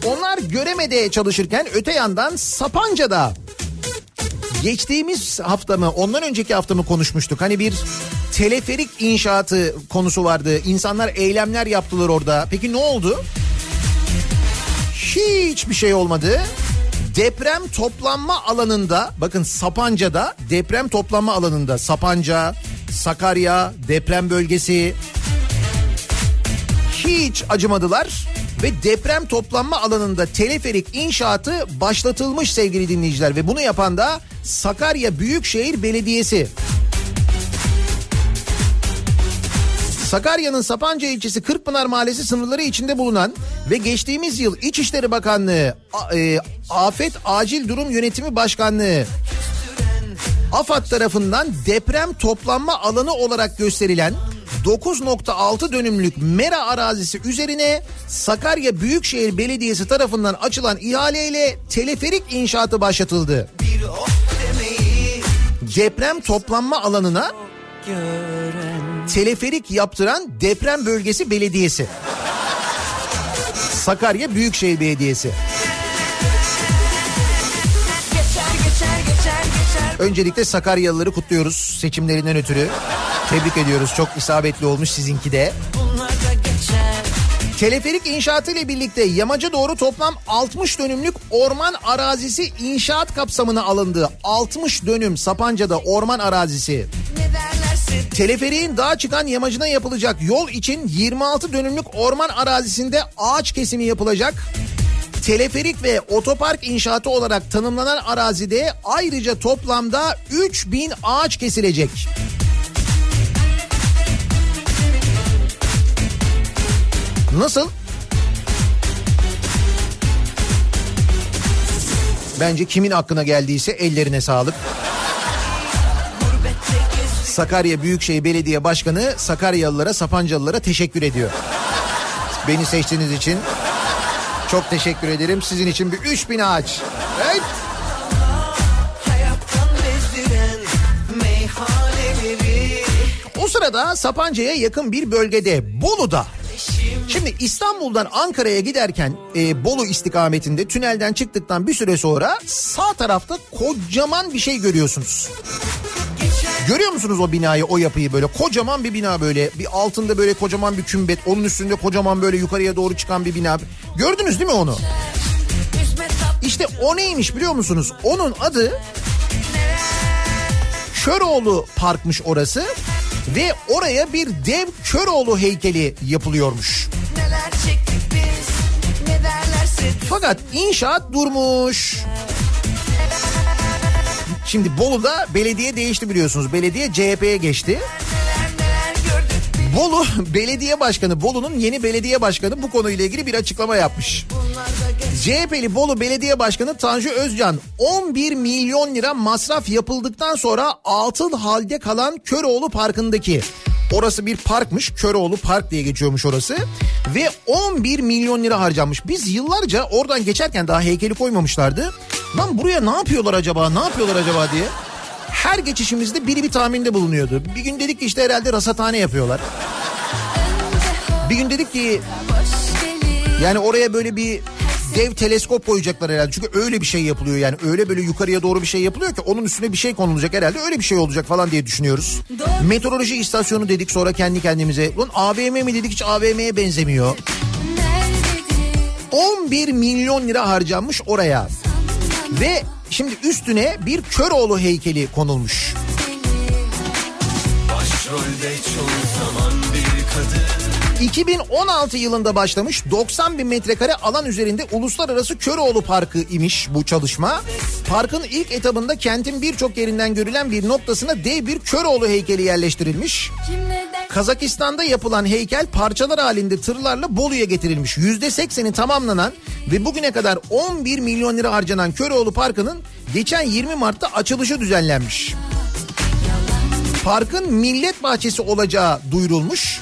Speaker 4: Onlar göremede çalışırken öte yandan Sapanca'da geçtiğimiz hafta mı ondan önceki hafta mı konuşmuştuk? Hani bir teleferik inşaatı konusu vardı. İnsanlar eylemler yaptılar orada. Peki ne oldu? Hiçbir şey olmadı. Deprem toplanma alanında bakın Sapanca'da deprem toplanma alanında Sapanca, Sakarya deprem bölgesi hiç acımadılar ve deprem toplanma alanında teleferik inşaatı başlatılmış sevgili dinleyiciler ve bunu yapan da Sakarya Büyükşehir Belediyesi. Sakarya'nın Sapanca ilçesi Kırkpınar Mahallesi sınırları içinde bulunan ve geçtiğimiz yıl İçişleri Bakanlığı e, Afet Acil Durum Yönetimi Başkanlığı AFAD tarafından deprem toplanma alanı olarak gösterilen 9.6 dönümlük mera arazisi üzerine Sakarya Büyükşehir Belediyesi tarafından açılan ihaleyle teleferik inşaatı başlatıldı. Deprem toplanma alanına teleferik yaptıran deprem bölgesi belediyesi. Sakarya Büyükşehir Belediyesi. Öncelikle Sakaryalıları kutluyoruz seçimlerinden ötürü. Tebrik ediyoruz. Çok isabetli olmuş sizinki de. Teleferik inşaatı ile birlikte yamaca doğru toplam 60 dönümlük orman arazisi inşaat kapsamına alındı. 60 dönüm Sapanca'da orman arazisi. Teleferiğin dağa çıkan yamacına yapılacak yol için 26 dönümlük orman arazisinde ağaç kesimi yapılacak. Teleferik ve otopark inşaatı olarak tanımlanan arazide ayrıca toplamda 3000 ağaç kesilecek. Nasıl? Bence kimin aklına geldiyse ellerine sağlık. Sakarya Büyükşehir Belediye Başkanı Sakaryalılara, Sapancalılara teşekkür ediyor. Beni seçtiğiniz için çok teşekkür ederim. Sizin için bir 3000 ağaç. Evet. O sırada Sapanca'ya yakın bir bölgede Bolu'da Şimdi İstanbul'dan Ankara'ya giderken e, Bolu istikametinde tünelden çıktıktan bir süre sonra sağ tarafta kocaman bir şey görüyorsunuz. Görüyor musunuz o binayı, o yapıyı böyle kocaman bir bina böyle bir altında böyle kocaman bir kümbet, onun üstünde kocaman böyle yukarıya doğru çıkan bir bina. Gördünüz değil mi onu? İşte o neymiş biliyor musunuz? Onun adı Köroğlu Parkmış orası ve oraya bir dev Köroğlu heykeli yapılıyormuş. Fakat inşaat durmuş. Şimdi Bolu'da belediye değişti biliyorsunuz. Belediye CHP'ye geçti. Bolu belediye başkanı, Bolu'nun yeni belediye başkanı bu konuyla ilgili bir açıklama yapmış. CHP'li Bolu Belediye Başkanı Tanju Özcan 11 milyon lira masraf yapıldıktan sonra atıl halde kalan Köroğlu Parkı'ndaki Orası bir parkmış. Köroğlu Park diye geçiyormuş orası. Ve 11 milyon lira harcanmış. Biz yıllarca oradan geçerken daha heykeli koymamışlardı. Lan buraya ne yapıyorlar acaba? Ne yapıyorlar acaba diye. Her geçişimizde biri bir tahminde bulunuyordu. Bir gün dedik ki işte herhalde rasathane yapıyorlar. Bir gün dedik ki yani oraya böyle bir dev teleskop koyacaklar herhalde. Çünkü öyle bir şey yapılıyor yani. Öyle böyle yukarıya doğru bir şey yapılıyor ki onun üstüne bir şey konulacak herhalde. Öyle bir şey olacak falan diye düşünüyoruz. Meteoroloji istasyonu dedik sonra kendi kendimize. Lan AVM mi dedik hiç AVM'ye benzemiyor.
Speaker 6: nerededir
Speaker 4: 11 milyon lira harcanmış oraya. Ve şimdi üstüne bir Köroğlu heykeli konulmuş.
Speaker 7: Başrolde çoğu zaman bir kadın
Speaker 4: 2016 yılında başlamış 90 bin metrekare alan üzerinde Uluslararası Köroğlu Parkı imiş bu çalışma. Parkın ilk etabında kentin birçok yerinden görülen bir noktasına dev bir Köroğlu heykeli yerleştirilmiş. Kazakistan'da yapılan heykel parçalar halinde tırlarla Bolu'ya getirilmiş. %80'i tamamlanan ve bugüne kadar 11 milyon lira harcanan Köroğlu Parkı'nın geçen 20 Mart'ta açılışı düzenlenmiş. Parkın millet bahçesi olacağı duyurulmuş.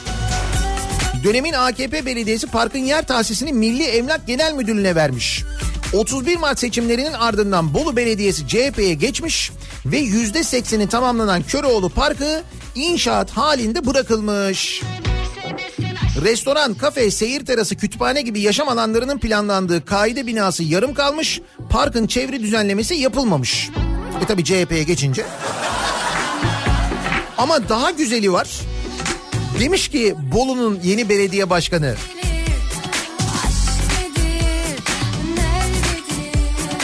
Speaker 4: Dönemin AKP belediyesi parkın yer tahsisini Milli Emlak Genel Müdürlüğü'ne vermiş. 31 Mart seçimlerinin ardından Bolu Belediyesi CHP'ye geçmiş ve %80'i tamamlanan Köroğlu Parkı inşaat halinde bırakılmış. Restoran, kafe, seyir terası, kütüphane gibi yaşam alanlarının planlandığı kaide binası yarım kalmış. Parkın çevre düzenlemesi yapılmamış. E tabi CHP'ye geçince. Ama daha güzeli var. Demiş ki Bolu'nun yeni belediye başkanı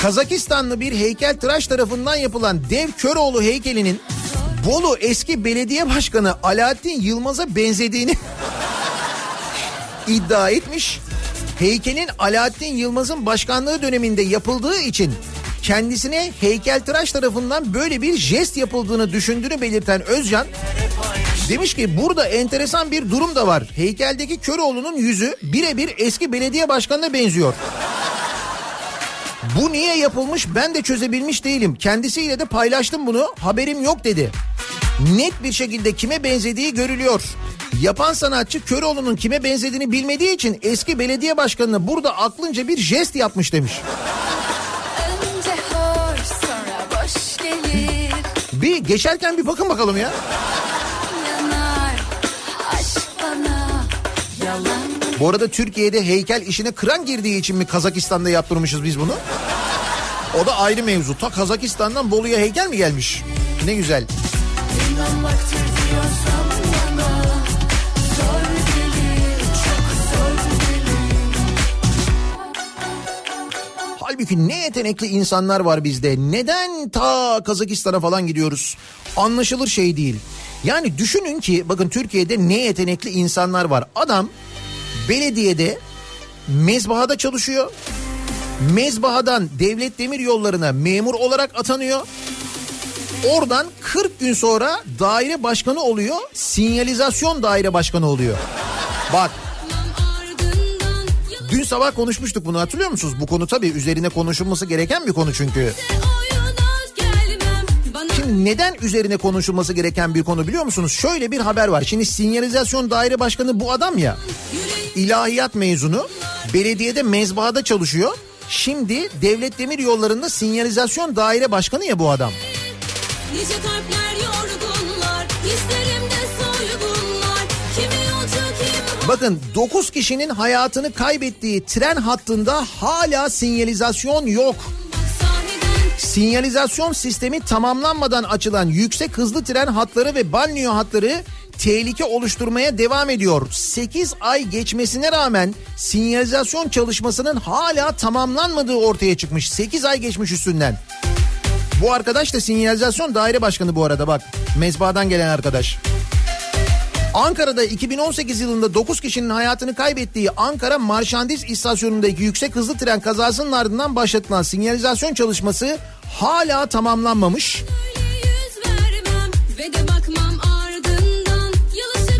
Speaker 4: Kazakistanlı bir heykeltıraş tarafından yapılan dev Köroğlu heykelinin Bolu eski belediye başkanı Alaaddin Yılmaz'a benzediğini iddia etmiş. heykelin Alaaddin Yılmaz'ın başkanlığı döneminde yapıldığı için kendisine heykeltıraş tarafından böyle bir jest yapıldığını düşündüğünü belirten Özcan demiş ki burada enteresan bir durum da var. Heykeldeki Köroğlu'nun yüzü birebir eski belediye başkanına benziyor. Bu niye yapılmış ben de çözebilmiş değilim. Kendisiyle de paylaştım bunu haberim yok dedi. Net bir şekilde kime benzediği görülüyor. Yapan sanatçı Köroğlu'nun kime benzediğini bilmediği için eski belediye başkanına burada aklınca bir jest yapmış demiş. Bir geçerken bir bakın bakalım ya.
Speaker 6: Yanar bana
Speaker 4: Bu arada Türkiye'de heykel işine kıran girdiği için mi Kazakistan'da yaptırmışız biz bunu? O da ayrı mevzu. Ta Kazakistan'dan Bolu'ya heykel mi gelmiş? Ne güzel.
Speaker 6: Diyorsam
Speaker 4: Halbuki ne yetenekli insanlar var bizde. Neden ta Kazakistan'a falan gidiyoruz? Anlaşılır şey değil. Yani düşünün ki bakın Türkiye'de ne yetenekli insanlar var. Adam belediyede mezbahada çalışıyor. Mezbahadan devlet demir yollarına memur olarak atanıyor. Oradan 40 gün sonra daire başkanı oluyor. Sinyalizasyon daire başkanı oluyor. Bak dün sabah konuşmuştuk bunu hatırlıyor musunuz? Bu konu tabii üzerine konuşulması gereken bir konu çünkü. Şimdi neden üzerine konuşulması gereken bir konu biliyor musunuz? Şöyle bir haber var. Şimdi sinyalizasyon daire başkanı bu adam ya. İlahiyat mezunu. Belediyede mezbahada çalışıyor. Şimdi devlet demir yollarında sinyalizasyon daire başkanı ya bu adam.
Speaker 8: nice kalpler yorgunlar Hislerimde
Speaker 4: Bakın 9 kişinin hayatını kaybettiği tren hattında hala sinyalizasyon yok. Sinyalizasyon sistemi tamamlanmadan açılan yüksek hızlı tren hatları ve banliyö hatları tehlike oluşturmaya devam ediyor. 8 ay geçmesine rağmen sinyalizasyon çalışmasının hala tamamlanmadığı ortaya çıkmış. 8 ay geçmiş üstünden. Bu arkadaş da sinyalizasyon daire başkanı bu arada bak. Mezbahadan gelen arkadaş. Ankara'da 2018 yılında 9 kişinin hayatını kaybettiği Ankara Marşandiz istasyonundaki yüksek hızlı tren kazasının ardından başlatılan sinyalizasyon çalışması hala tamamlanmamış.
Speaker 8: vermem Ve de bakmam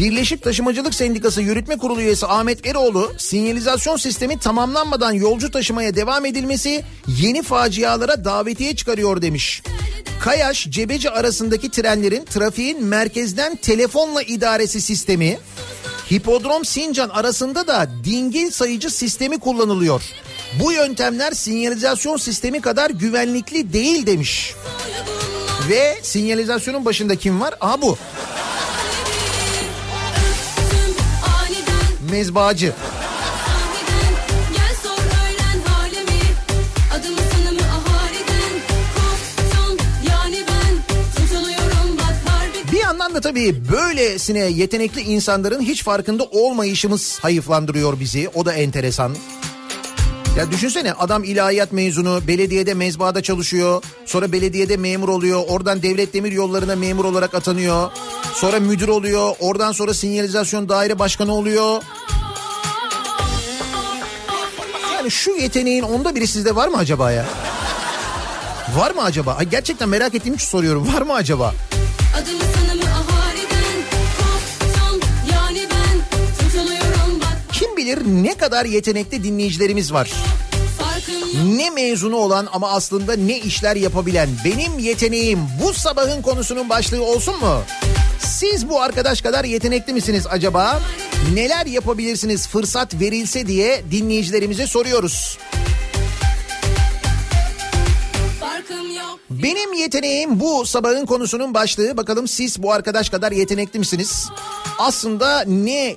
Speaker 4: Birleşik Taşımacılık Sendikası Yürütme Kurulu üyesi Ahmet Eroğlu, sinyalizasyon sistemi tamamlanmadan yolcu taşımaya devam edilmesi yeni facialara davetiye çıkarıyor demiş. Kayaş Cebeci arasındaki trenlerin trafiğin merkezden telefonla idaresi sistemi, Hipodrom Sincan arasında da dingil sayıcı sistemi kullanılıyor. Bu yöntemler sinyalizasyon sistemi kadar güvenlikli değil demiş. Ve sinyalizasyonun başında kim var? Aha bu.
Speaker 8: Harbi
Speaker 4: Bir yandan da tabii böylesine yetenekli insanların hiç farkında olmayışımız hayıflandırıyor bizi. O da enteresan. Ya düşünsene adam ilahiyat mezunu, belediyede mezbahada çalışıyor. Sonra belediyede memur oluyor. Oradan devlet demir yollarına memur olarak atanıyor. Sonra müdür oluyor. Oradan sonra sinyalizasyon daire başkanı oluyor. Yani şu yeteneğin onda biri sizde var mı acaba ya? Var mı acaba? Ay gerçekten merak ettiğim için soruyorum. Var mı acaba? Bilir ne kadar yetenekli dinleyicilerimiz var. Ne mezunu olan ama aslında ne işler yapabilen benim yeteneğim bu sabahın konusunun başlığı olsun mu? Siz bu arkadaş kadar yetenekli misiniz acaba? Neler yapabilirsiniz fırsat verilse diye dinleyicilerimize soruyoruz. Benim yeteneğim bu sabahın konusunun başlığı. Bakalım siz bu arkadaş kadar yetenekli misiniz? Aslında ne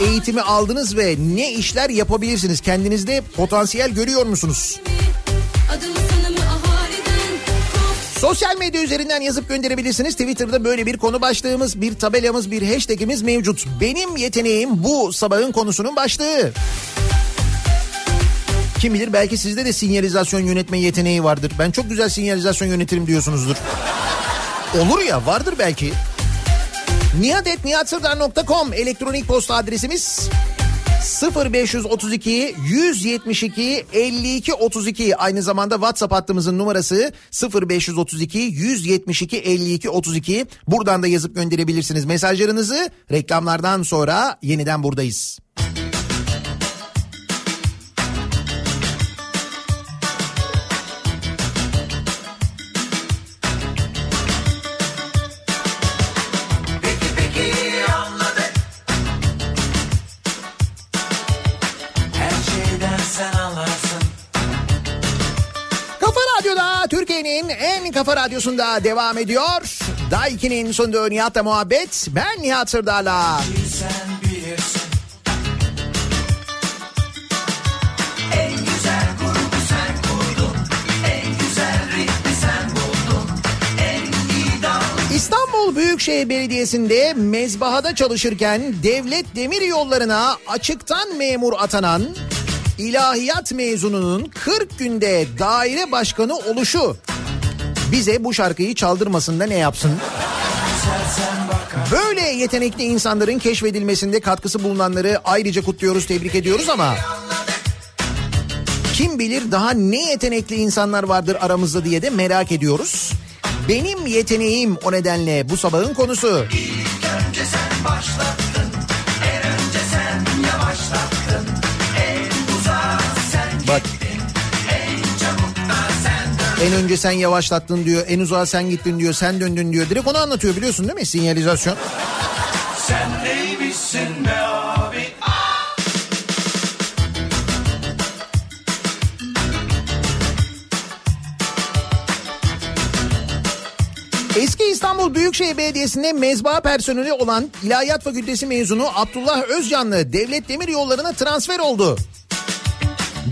Speaker 4: eğitimi aldınız ve ne işler yapabilirsiniz? Kendinizde potansiyel görüyor musunuz? Sosyal medya üzerinden yazıp gönderebilirsiniz. Twitter'da böyle bir konu başlığımız, bir tabelamız, bir hashtagimiz mevcut. Benim yeteneğim bu sabahın konusunun başlığı. Kim bilir belki sizde de sinyalizasyon yönetme yeteneği vardır. Ben çok güzel sinyalizasyon yönetirim diyorsunuzdur. Olur ya vardır belki. nihatetnihatsırdar.com elektronik posta adresimiz. 0532 172 52 32 aynı zamanda WhatsApp hattımızın numarası 0532 172 52 32 buradan da yazıp gönderebilirsiniz mesajlarınızı reklamlardan sonra yeniden buradayız. Kafa radyosunda devam ediyor. Daiki'nin sunduğu Nihat'la muhabbet. Ben Nihat Sırdar'la. İstanbul Büyükşehir Belediyesi'nde mezbahada çalışırken devlet demir yollarına açıktan memur atanan ilahiyat mezununun 40 günde daire başkanı oluşu bize bu şarkıyı çaldırmasın da ne yapsın? Böyle yetenekli insanların keşfedilmesinde katkısı bulunanları ayrıca kutluyoruz, tebrik ediyoruz ama kim bilir daha ne yetenekli insanlar vardır aramızda diye de merak ediyoruz. Benim yeteneğim o nedenle bu sabahın konusu.
Speaker 7: önce sen başlattın en önce sen yavaşlattın
Speaker 4: diyor, en uzağa sen gittin diyor, sen döndün diyor. Direkt onu anlatıyor biliyorsun değil mi sinyalizasyon?
Speaker 7: Sen neymişsin be abi
Speaker 4: Eski İstanbul Büyükşehir Belediyesi'nde mezba personeli olan İlahiyat Fakültesi mezunu Abdullah Özcanlı Devlet Demir Yolları'na transfer oldu.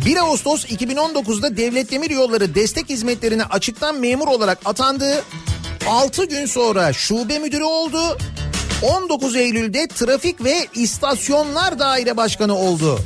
Speaker 4: 1 Ağustos 2019'da Devlet Demir Yolları destek hizmetlerine açıktan memur olarak atandı. 6 gün sonra şube müdürü oldu. 19 Eylül'de Trafik ve İstasyonlar Daire Başkanı oldu.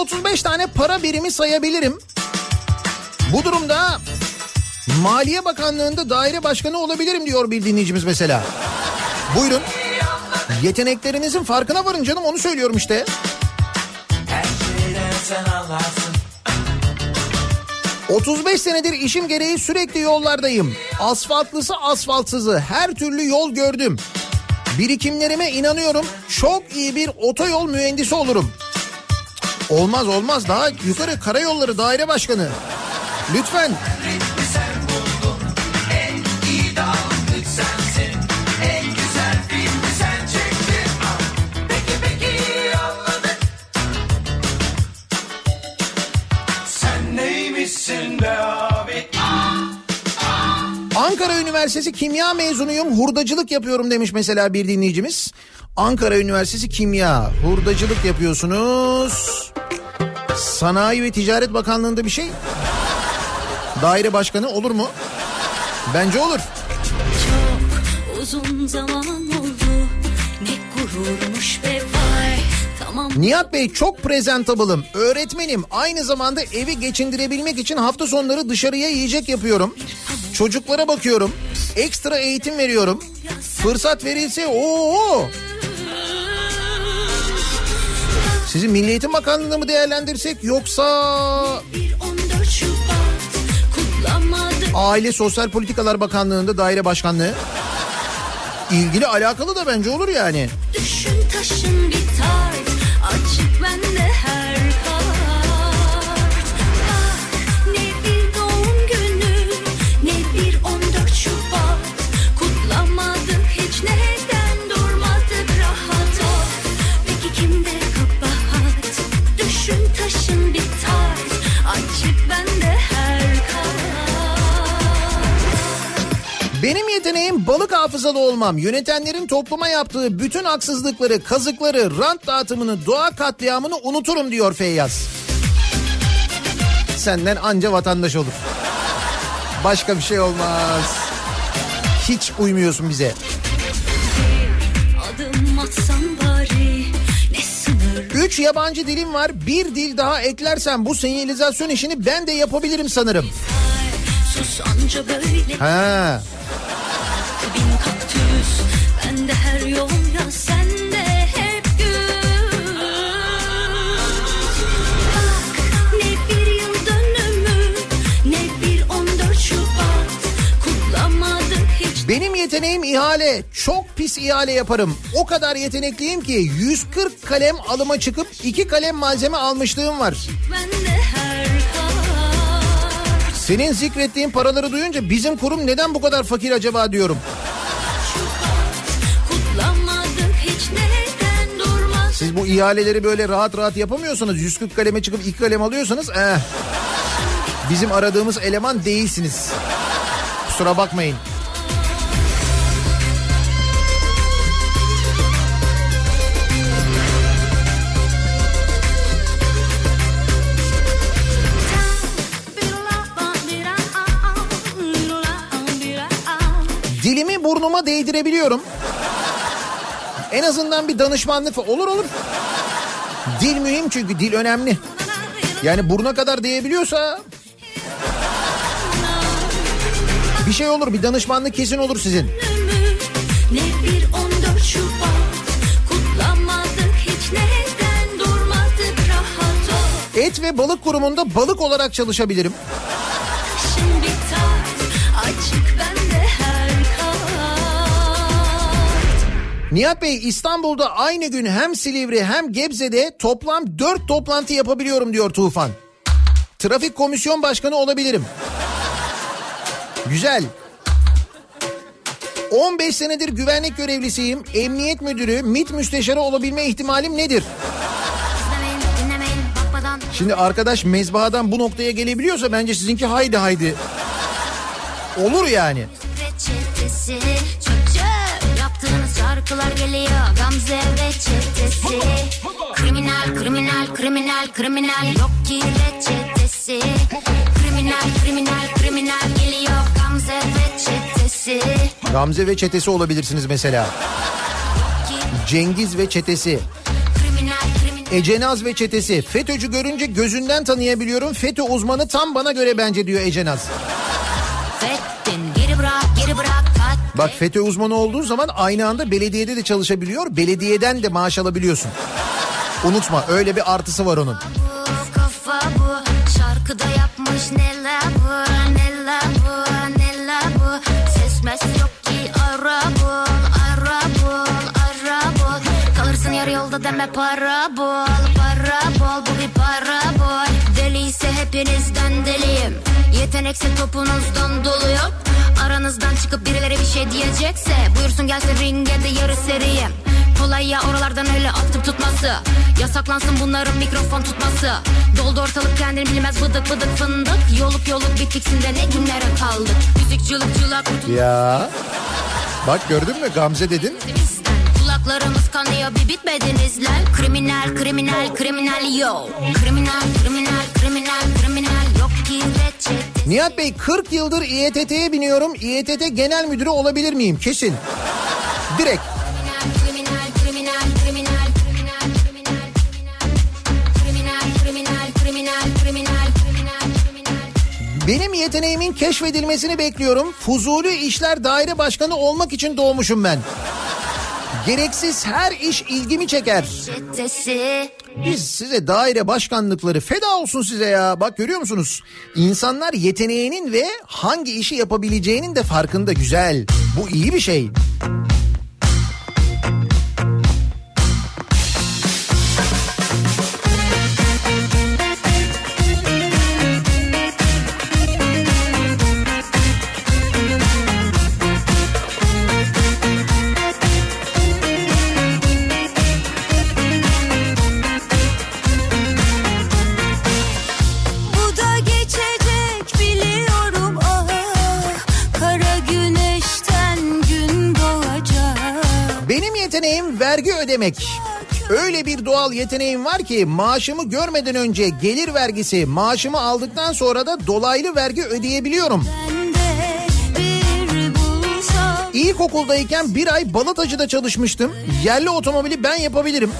Speaker 4: 30-35 tane para birimi sayabilirim. Bu durumda Maliye Bakanlığı'nda daire başkanı olabilirim diyor bir dinleyicimiz mesela. Buyurun. Yeteneklerinizin farkına varın canım onu söylüyorum işte.
Speaker 7: Her sen anlarsın
Speaker 4: 35 senedir işim gereği sürekli yollardayım. Asfaltlısı asfaltsızı her türlü yol gördüm. Birikimlerime inanıyorum. Çok iyi bir otoyol mühendisi olurum. Olmaz olmaz daha yukarı karayolları daire başkanı. Lütfen.
Speaker 7: sen
Speaker 4: Ankara Üniversitesi Kimya mezunuyum hurdacılık yapıyorum demiş mesela bir dinleyicimiz. Ankara Üniversitesi Kimya hurdacılık yapıyorsunuz. Sanayi ve Ticaret Bakanlığı'nda bir şey. Daire başkanı olur mu? Bence olur.
Speaker 8: Çok uzun zaman oldu Ne gururmuş
Speaker 4: Nihat Bey çok prezentable'ım. Öğretmenim. Aynı zamanda evi geçindirebilmek için hafta sonları dışarıya yiyecek yapıyorum. Çocuklara bakıyorum. Ekstra eğitim veriyorum. Fırsat verilse o Sizi Milli Eğitim Bakanlığı'nda mı değerlendirsek yoksa
Speaker 8: Bir 14 Şubat Kutlamadık
Speaker 4: Aile Sosyal Politikalar Bakanlığı'nda daire başkanlığı? İlgili alakalı da bence olur yani.
Speaker 8: Düşün taşın bir
Speaker 4: Benim yeteneğim balık hafızalı olmam. Yönetenlerin topluma yaptığı bütün haksızlıkları, kazıkları, rant dağıtımını, doğa katliamını unuturum diyor Feyyaz. Senden anca vatandaş olur. Başka bir şey olmaz. Hiç uymuyorsun bize.
Speaker 8: Adım atsam bari ne sınır
Speaker 4: Üç yabancı dilim var. Bir dil daha eklersen bu senyalizasyon işini ben de yapabilirim sanırım.
Speaker 8: Sus anca böyle
Speaker 4: Ha.
Speaker 8: bin kaktüs Bende her yol ya sende hep gül Bak ne bir yıl dönümü Ne bir 14 Şubat Kutlamadık hiç
Speaker 4: Benim yeteneğim ihale. Çok pis ihale yaparım. O kadar yetenekliyim ki 140 kalem alıma çıkıp 2 kalem malzeme almışlığım var.
Speaker 8: Bende her harf
Speaker 4: Senin zikrettiğin paraları duyunca bizim kurum neden bu kadar fakir acaba diyorum. Siz bu ihaleleri böyle rahat rahat yapamıyorsanız 140 kaleme çıkıp 2 kalem alıyorsanız eh, bizim aradığımız eleman değilsiniz. Kusura bakmayın. Değdirebiliyorum. En azından bir danışmanlık olur olur. Dil mühim çünkü dil önemli. Yani buruna kadar değebiliyorsa bir şey olur bir danışmanlık kesin olur sizin.
Speaker 8: Ne bir 14 Şubat Kutlamadık hiç neden durmadık rahat ol
Speaker 4: Et ve balık kurumunda balık olarak çalışabilirim. Nihat Bey İstanbul'da aynı gün hem Silivri hem Gebze'de toplam 4 toplantı yapabiliyorum diyor Tufan. Trafik komisyon başkanı olabilirim. Güzel. 15 senedir güvenlik görevlisiyim. Emniyet müdürü, MİT müsteşarı olabilme ihtimalim nedir? Şimdi arkadaş mezbahadan bu noktaya gelebiliyorsa bence sizinki haydi haydi. Olur yani.
Speaker 9: reçetesi şarkılar geliyor Gamze ve çetesi Kriminal, kriminal, kriminal, kriminal Yok ki reçetesi Kriminal, kriminal, kriminal geliyor Gamze ve çetesi
Speaker 4: Gamze ve çetesi olabilirsiniz mesela. Cengiz ve çetesi. Ecenaz ve çetesi. FETÖ'cü görünce gözünden tanıyabiliyorum. FETÖ uzmanı tam bana göre bence diyor Ecenaz. Bak FETÖ uzmanı olduğu zaman aynı anda belediyede de çalışabiliyor. Belediyeden de maaş alabiliyorsun. Unutma öyle bir artısı var onun.
Speaker 9: bu kafa bu Şarkıda yapmış neler bu Neler bu neler bu Ses mes yok ki ara bul Ara bul ara bul Kalırsın yarı yolda deme para bul Para bol bu bir para bol Deliyse hepinizden deliyim Yetenekse topunuzdan doluyum Aranızdan çıkıp birileri bir şey diyecekse Buyursun gelsin ringe de yarı seriyim Kolay ya oralardan öyle atıp tutması. Yasaklansın bunların mikrofon tutması. Doldu ortalık kendini bilmez bıdık bıdık fındık. Yoluk yoluk bittiksin de ne günlere kaldık. Müzik cılık cılak
Speaker 4: Ya. Bak gördün mü Gamze dedin.
Speaker 9: Kulaklarımız kanıyor bir bitmediniz lan. Kriminal kriminal kriminal yo. Kriminal kriminal kriminal kriminal. Yok
Speaker 4: Nihat Bey 40 yıldır İETT'ye biniyorum. İETT genel müdürü olabilir miyim? Kesin. Direkt. Benim yeteneğimin keşfedilmesini bekliyorum. Fuzuli İşler Daire Başkanı olmak için doğmuşum ben. Gereksiz her iş ilgimi çeker. Biz size daire başkanlıkları feda olsun size ya. Bak görüyor musunuz? İnsanlar yeteneğinin ve hangi işi yapabileceğinin de farkında güzel. Bu iyi bir şey. Ödemek. Öyle bir doğal yeteneğim var ki maaşımı görmeden önce gelir vergisi, maaşımı aldıktan sonra da dolaylı vergi ödeyebiliyorum. İlkokuldayken bir ay balatacıda çalışmıştım. Yerli otomobili ben yapabilirim.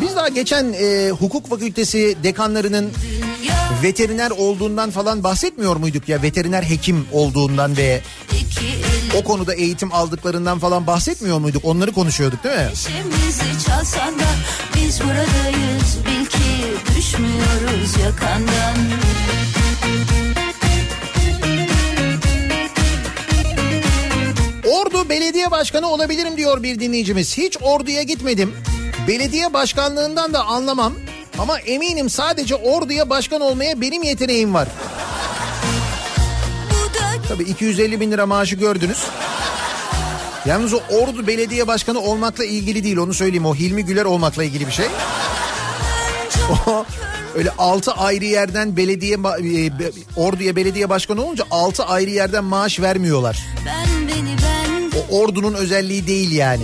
Speaker 4: Biz daha geçen e, hukuk fakültesi dekanlarının veteriner olduğundan falan bahsetmiyor muyduk ya? Veteriner hekim olduğundan ve o konuda eğitim aldıklarından falan bahsetmiyor muyduk? Onları konuşuyorduk değil mi?
Speaker 8: Neşemizi çalsan da biz buradayız bil ki düşmüyoruz yakandan
Speaker 4: Ordu belediye başkanı olabilirim diyor bir dinleyicimiz. Hiç orduya gitmedim. Belediye başkanlığından da anlamam. Ama eminim sadece orduya başkan olmaya benim yeteneğim var. Tabii 250 bin lira maaşı gördünüz. Yalnız o ordu belediye başkanı olmakla ilgili değil onu söyleyeyim. O Hilmi Güler olmakla ilgili bir şey. O öyle 6 ayrı yerden belediye e, orduya belediye başkanı olunca 6 ayrı yerden maaş vermiyorlar. O ordunun özelliği değil yani.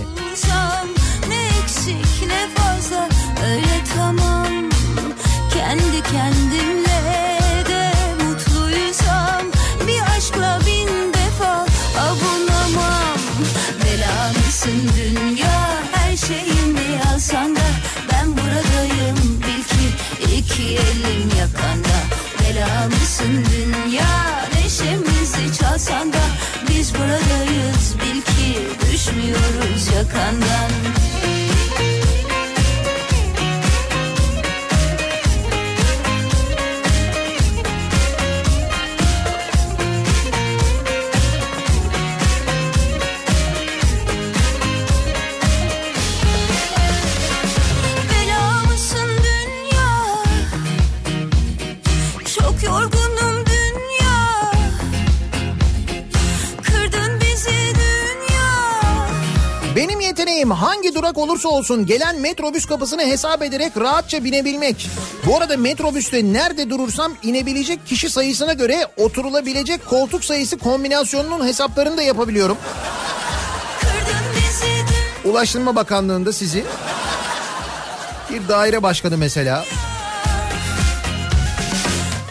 Speaker 8: Düşmüyoruz
Speaker 4: durak olursa olsun gelen metrobüs kapısını hesap ederek rahatça binebilmek. Bu arada metrobüste nerede durursam inebilecek kişi sayısına göre oturulabilecek koltuk sayısı kombinasyonunun hesaplarını da yapabiliyorum. Ulaştırma Bakanlığı'nda sizi bir daire başkanı mesela.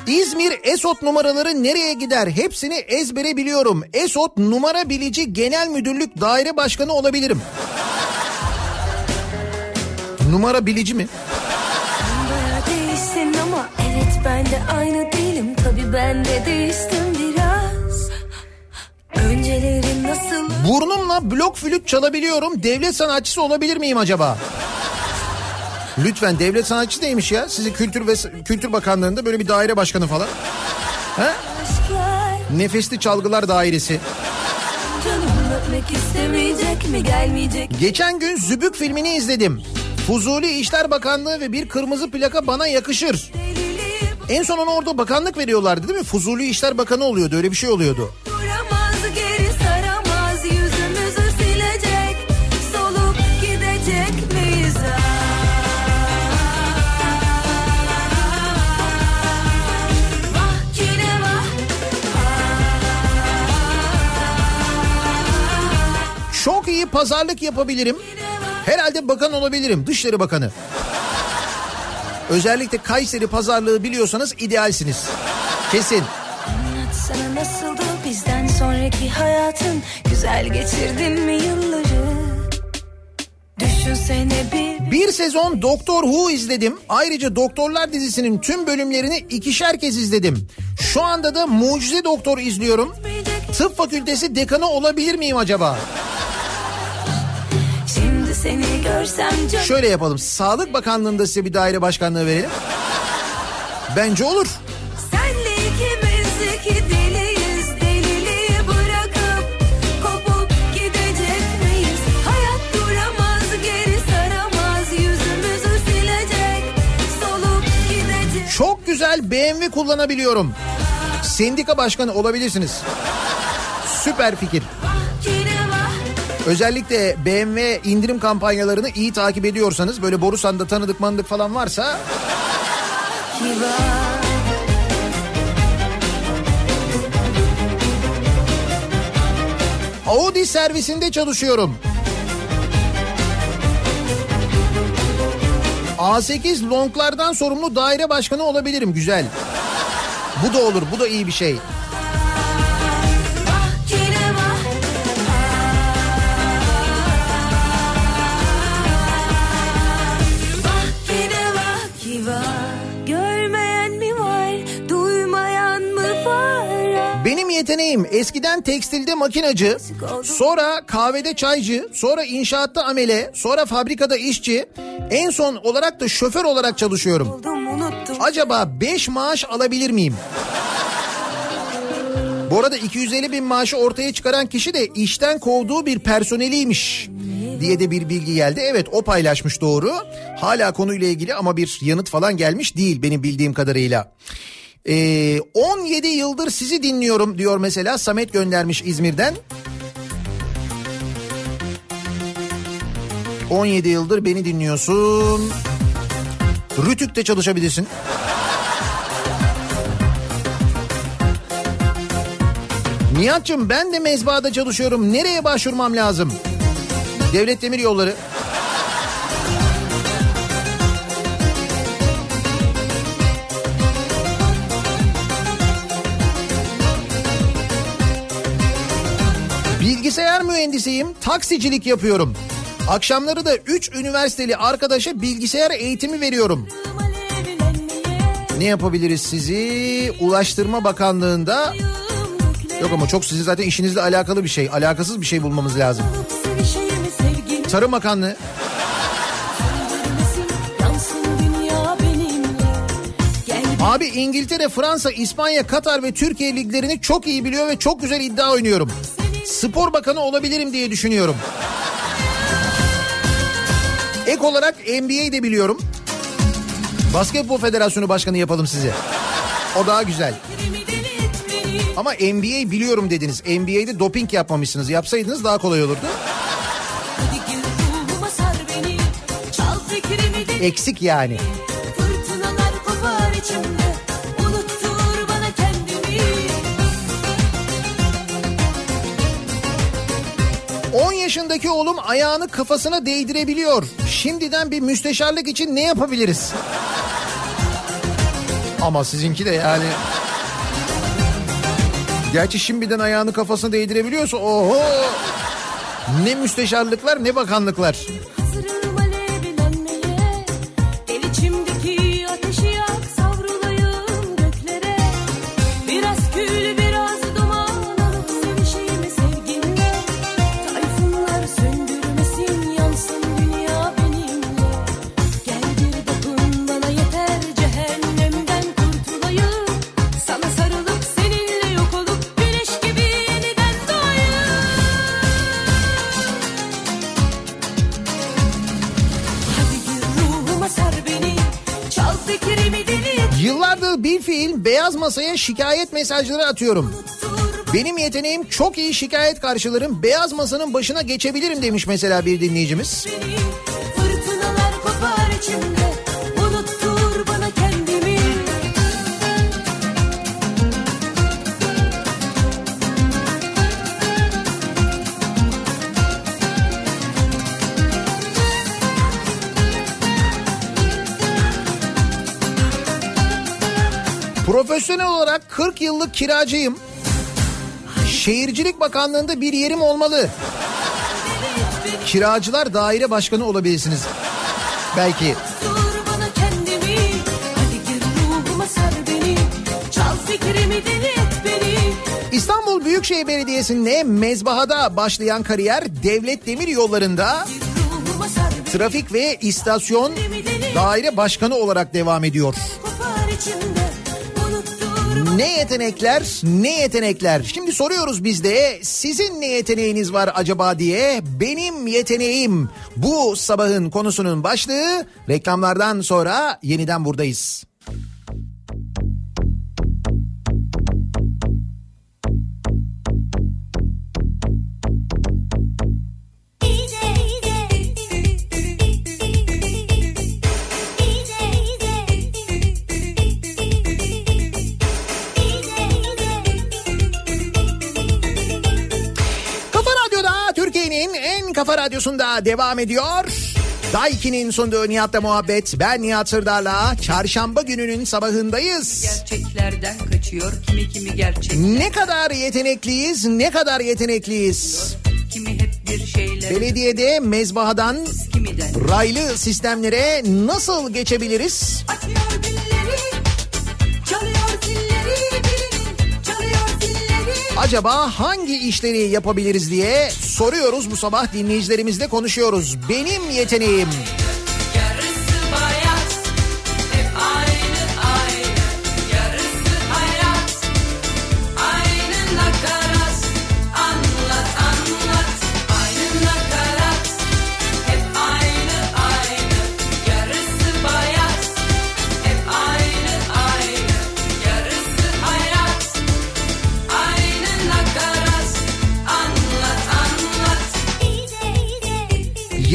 Speaker 4: İzmir Esot numaraları nereye gider? Hepsini ezbere biliyorum. Esot numara bilici genel müdürlük daire başkanı olabilirim. Numara bilici mi?
Speaker 6: Ama evet ben de aynı değilim Tabii ben de değiştim biraz Önceleri nasıl
Speaker 4: Burnumla blok flüt çalabiliyorum. Devlet sanatçısı olabilir miyim acaba? Lütfen devlet sanatçısı neymiş ya? Sizi Kültür ve Kültür Bakanlığı'nda böyle bir daire başkanı falan. He? Nefesli Çalgılar Dairesi.
Speaker 6: Canım öpmek istemeyecek mi gelmeyecek
Speaker 4: Geçen gün Zübük filmini izledim. Fuzuli İşler Bakanlığı ve bir kırmızı plaka bana yakışır. En son ona orada bakanlık veriyorlardı değil mi? Fuzuli İşler Bakanı oluyordu öyle bir şey oluyordu.
Speaker 6: vah
Speaker 4: Çok iyi pazarlık yapabilirim. Herhalde bakan olabilirim. Dışişleri Bakanı. Özellikle Kayseri pazarlığı biliyorsanız idealsiniz. Kesin.
Speaker 6: Anlatsana nasıldı bizden sonraki hayatın Güzel geçirdin mi yılları Düşünsene bir
Speaker 4: Bir sezon Doktor Who izledim. Ayrıca Doktorlar dizisinin tüm bölümlerini ikişer kez izledim. Şu anda da Mucize Doktor izliyorum. Tıp fakültesi dekanı olabilir miyim acaba?
Speaker 6: Seni görsem canım
Speaker 4: Şöyle yapalım. Sağlık Bakanlığı'nda size bir daire başkanlığı verelim. Bence olur.
Speaker 6: Senle ikimiz iki deliyiz Deliliği bırakıp kopup gidecek miyiz Hayat duramaz geri saramaz Yüzümüzü silecek Solup gidecek
Speaker 4: Çok güzel BMW kullanabiliyorum. Sendika başkanı olabilirsiniz. Süper fikir. Özellikle BMW indirim kampanyalarını iyi takip ediyorsanız böyle Borusan'da tanıdık mandık falan varsa Audi servisinde çalışıyorum. A8 longlardan sorumlu daire başkanı olabilirim. Güzel. Bu da olur. Bu da iyi bir şey. Yeteneğim eskiden tekstilde makinacı, sonra kahvede çaycı, sonra inşaatta amele, sonra fabrikada işçi, en son olarak da şoför olarak çalışıyorum. Acaba 5 maaş alabilir miyim? Bu arada 250 bin maaşı ortaya çıkaran kişi de işten kovduğu bir personeliymiş diye de bir bilgi geldi. Evet o paylaşmış doğru. Hala konuyla ilgili ama bir yanıt falan gelmiş değil benim bildiğim kadarıyla. Ee, 17 yıldır sizi dinliyorum diyor mesela Samet göndermiş İzmir'den. 17 yıldır beni dinliyorsun. Rütük'te çalışabilirsin. Nihat'cığım ben de mezbahada çalışıyorum. Nereye başvurmam lazım? Devlet Demir Yolları. Bilgisayar mühendisiyim, taksicilik yapıyorum. Akşamları da 3 üniversiteli arkadaşa bilgisayar eğitimi veriyorum. Ne yapabiliriz sizi? Ulaştırma Bakanlığı'nda Yok ama çok sizin zaten işinizle alakalı bir şey. Alakasız bir şey bulmamız lazım. Tarım Bakanlığı. Abi İngiltere, Fransa, İspanya, Katar ve Türkiye liglerini çok iyi biliyor ve çok güzel iddia oynuyorum. Spor bakanı olabilirim diye düşünüyorum. Ek olarak NBA'yi de biliyorum. Basketbol Federasyonu Başkanı yapalım size. O daha güzel. Ama NBA biliyorum dediniz. NBA'de doping yapmamışsınız. Yapsaydınız daha kolay olurdu.
Speaker 6: Hadi gir
Speaker 4: yaşındaki oğlum ayağını kafasına değdirebiliyor. Şimdiden bir müsteşarlık için ne yapabiliriz? Ama sizinki de yani... Gerçi şimdiden ayağını kafasına değdirebiliyorsa oho! Ne müsteşarlıklar ne bakanlıklar. Masaya şikayet mesajları atıyorum. Benim yeteneğim çok iyi şikayet karşılarım. Beyaz masanın başına geçebilirim demiş mesela bir dinleyicimiz.
Speaker 6: beni
Speaker 4: Profesyonel olarak 40 yıllık kiracıyım. Şehircilik Bakanlığı'nda bir yerim olmalı. Kiracılar daire başkanı olabilirsiniz. Belki.
Speaker 6: Kendimi beni fikrimi
Speaker 4: İstanbul Büyükşehir Belediyesi'nde mezbahada başlayan kariyer devlet demir yollarında trafik ve istasyon daire başkanı olarak devam ediyor.
Speaker 6: Kopar Unuttur
Speaker 4: Ne yetenekler, ne yetenekler. Şimdi soruyoruz biz de sizin ne yeteneğiniz var acaba diye. Benim yeteneğim bu sabahın konusunun başlığı. Reklamlardan sonra yeniden buradayız. Radyosu'nda devam ediyor. Daiki'nin sunduğu Nihat'la muhabbet. Ben Nihat Sırdar'la çarşamba gününün sabahındayız.
Speaker 6: gerçeklerden kaçıyor. Kimi kimi gerçek,
Speaker 4: Ne kadar yetenekliyiz, ne kadar yetenekliyiz.
Speaker 6: kimi hep bir şeyler,
Speaker 4: Belediyede mezbahadan
Speaker 6: kimiden.
Speaker 4: raylı sistemlere nasıl geçebiliriz?
Speaker 10: Açıyor
Speaker 4: Acaba hangi işleri yapabiliriz diye soruyoruz bu sabah dinleyicilerimizle konuşuyoruz. Benim yeteneğim.
Speaker 6: Yarısı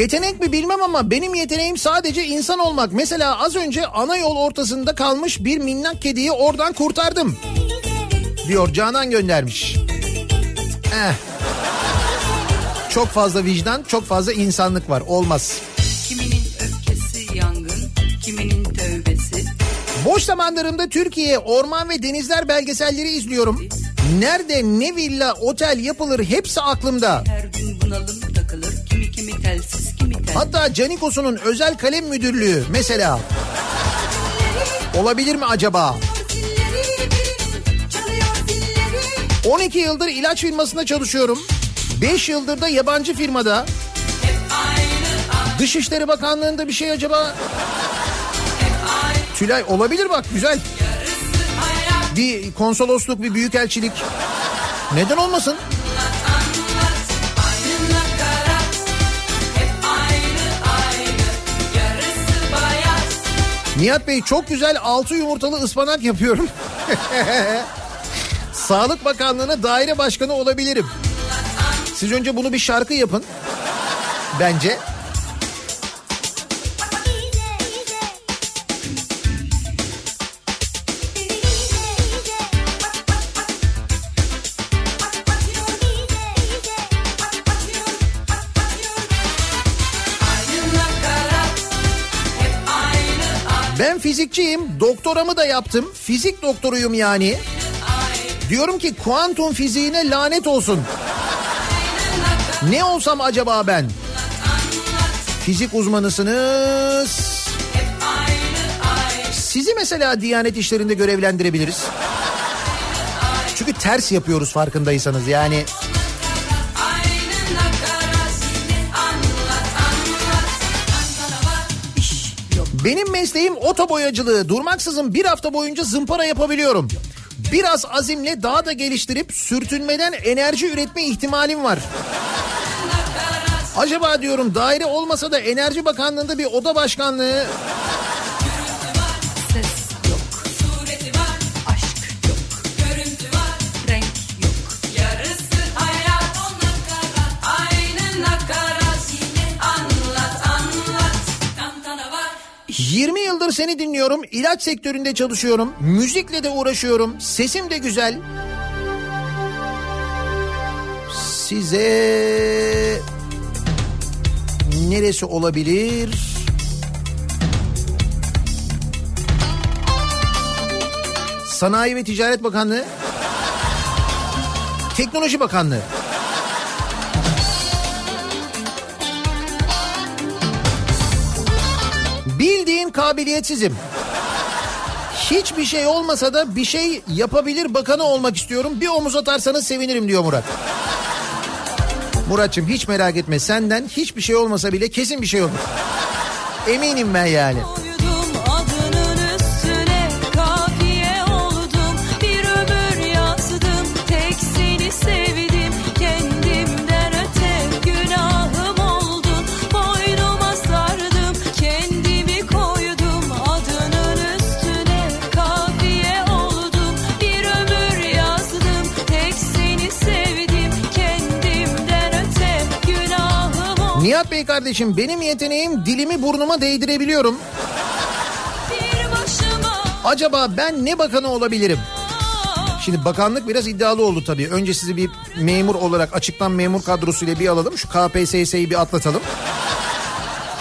Speaker 4: Yetenek mi bilmem ama benim yeteneğim sadece insan olmak. Mesela az önce ana yol ortasında kalmış bir minnak kediyi oradan kurtardım. Diyor Canan göndermiş. Eh. Çok fazla vicdan, çok fazla insanlık var. Olmaz.
Speaker 6: Kiminin öfkesi yangın, kiminin tövbesi.
Speaker 4: Boş zamanlarımda Türkiye orman ve denizler belgeselleri izliyorum. Nerede ne villa, otel yapılır hepsi aklımda.
Speaker 6: Her gün bunalım
Speaker 4: Hatta Canikos'un özel kalem müdürlüğü mesela. Olabilir mi acaba?
Speaker 10: Zilleri birinin, çalıyor zilleri.
Speaker 4: 12 yıldır ilaç firmasında çalışıyorum. 5 yıldır da yabancı firmada. Dışişleri Bakanlığı'nda bir şey acaba? Tülay olabilir bak güzel. Bir konsolosluk, bir büyükelçilik. Neden olmasın? Nihat Bey çok güzel altı yumurtalı ıspanak yapıyorum. Sağlık Bakanlığı'na daire başkanı olabilirim. Siz önce bunu bir şarkı yapın. Bence. Fizikçiyim. Doktoramı da yaptım. Fizik doktoruyum yani. Diyorum ki kuantum fiziğine lanet olsun. Ne olsam acaba ben? Fizik uzmanısınız. Sizi mesela Diyanet İşleri'nde görevlendirebiliriz. Çünkü ters yapıyoruz farkındaysanız yani. Benim mesleğim oto boyacılığı. Durmaksızın bir hafta boyunca zımpara yapabiliyorum. Biraz azimle daha da geliştirip sürtünmeden enerji üretme ihtimalim var. Acaba diyorum daire olmasa da Enerji Bakanlığı'nda bir oda başkanlığı 20 yıldır seni dinliyorum. İlaç sektöründe çalışıyorum. Müzikle de uğraşıyorum. Sesim de güzel. Size neresi olabilir? Sanayi ve Ticaret Bakanlığı. Teknoloji Bakanlığı. Bildiğin kabiliyetsizim. Hiçbir şey olmasa da bir şey yapabilir bakanı olmak istiyorum. Bir omuz atarsanız sevinirim diyor Murat. Muratçım hiç merak etme senden hiçbir şey olmasa bile kesin bir şey olur. Eminim ben yani. Nihat Bey kardeşim benim yeteneğim dilimi burnuma değdirebiliyorum. Acaba ben ne bakanı olabilirim? Şimdi bakanlık biraz iddialı oldu tabii. Önce sizi bir memur olarak açıktan memur kadrosuyla bir alalım. Şu KPSS'yi bir atlatalım.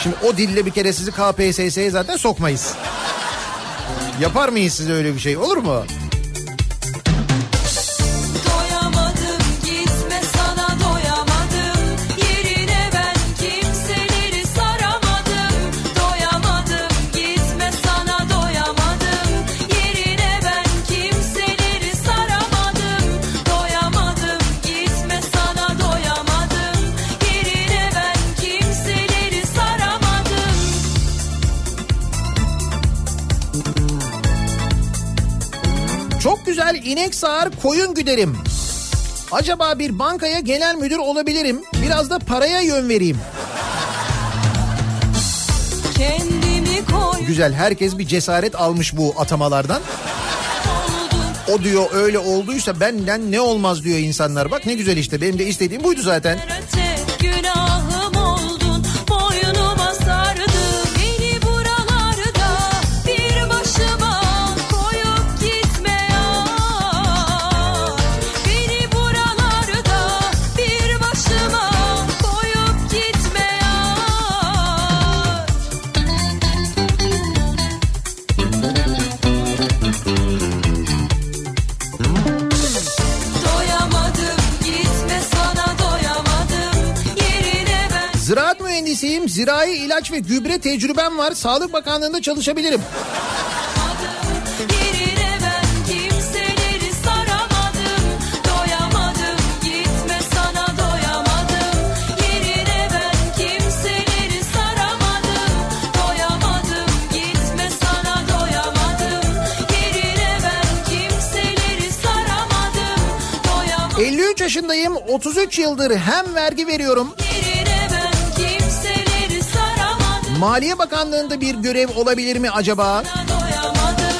Speaker 4: Şimdi o dille bir kere sizi KPSS'ye zaten sokmayız. Yapar mıyız size öyle bir şey olur mu? İnek sağar koyun güderim. Acaba bir bankaya genel müdür olabilirim. Biraz da paraya yön vereyim. Güzel herkes bir cesaret almış bu atamalardan. O diyor öyle olduysa benden ne olmaz diyor insanlar. Bak ne güzel işte benim de istediğim buydu zaten.
Speaker 6: öte
Speaker 4: Zirai ilaç ve gübre tecrübem var. Sağlık Bakanlığı'nda çalışabilirim.
Speaker 6: yerine ben kimseleri saramadım doyamadım gitme sana doyamadım yerine ben kimseleri saramadım doyamadım gitme sana doyamadım yerine ben kimseleri saramadım doyamadım
Speaker 4: 53 yaşındayım. 33 yıldır hem vergi veriyorum. Maliye Bakanlığı'nda bir görev olabilir mi acaba?
Speaker 6: doyamadım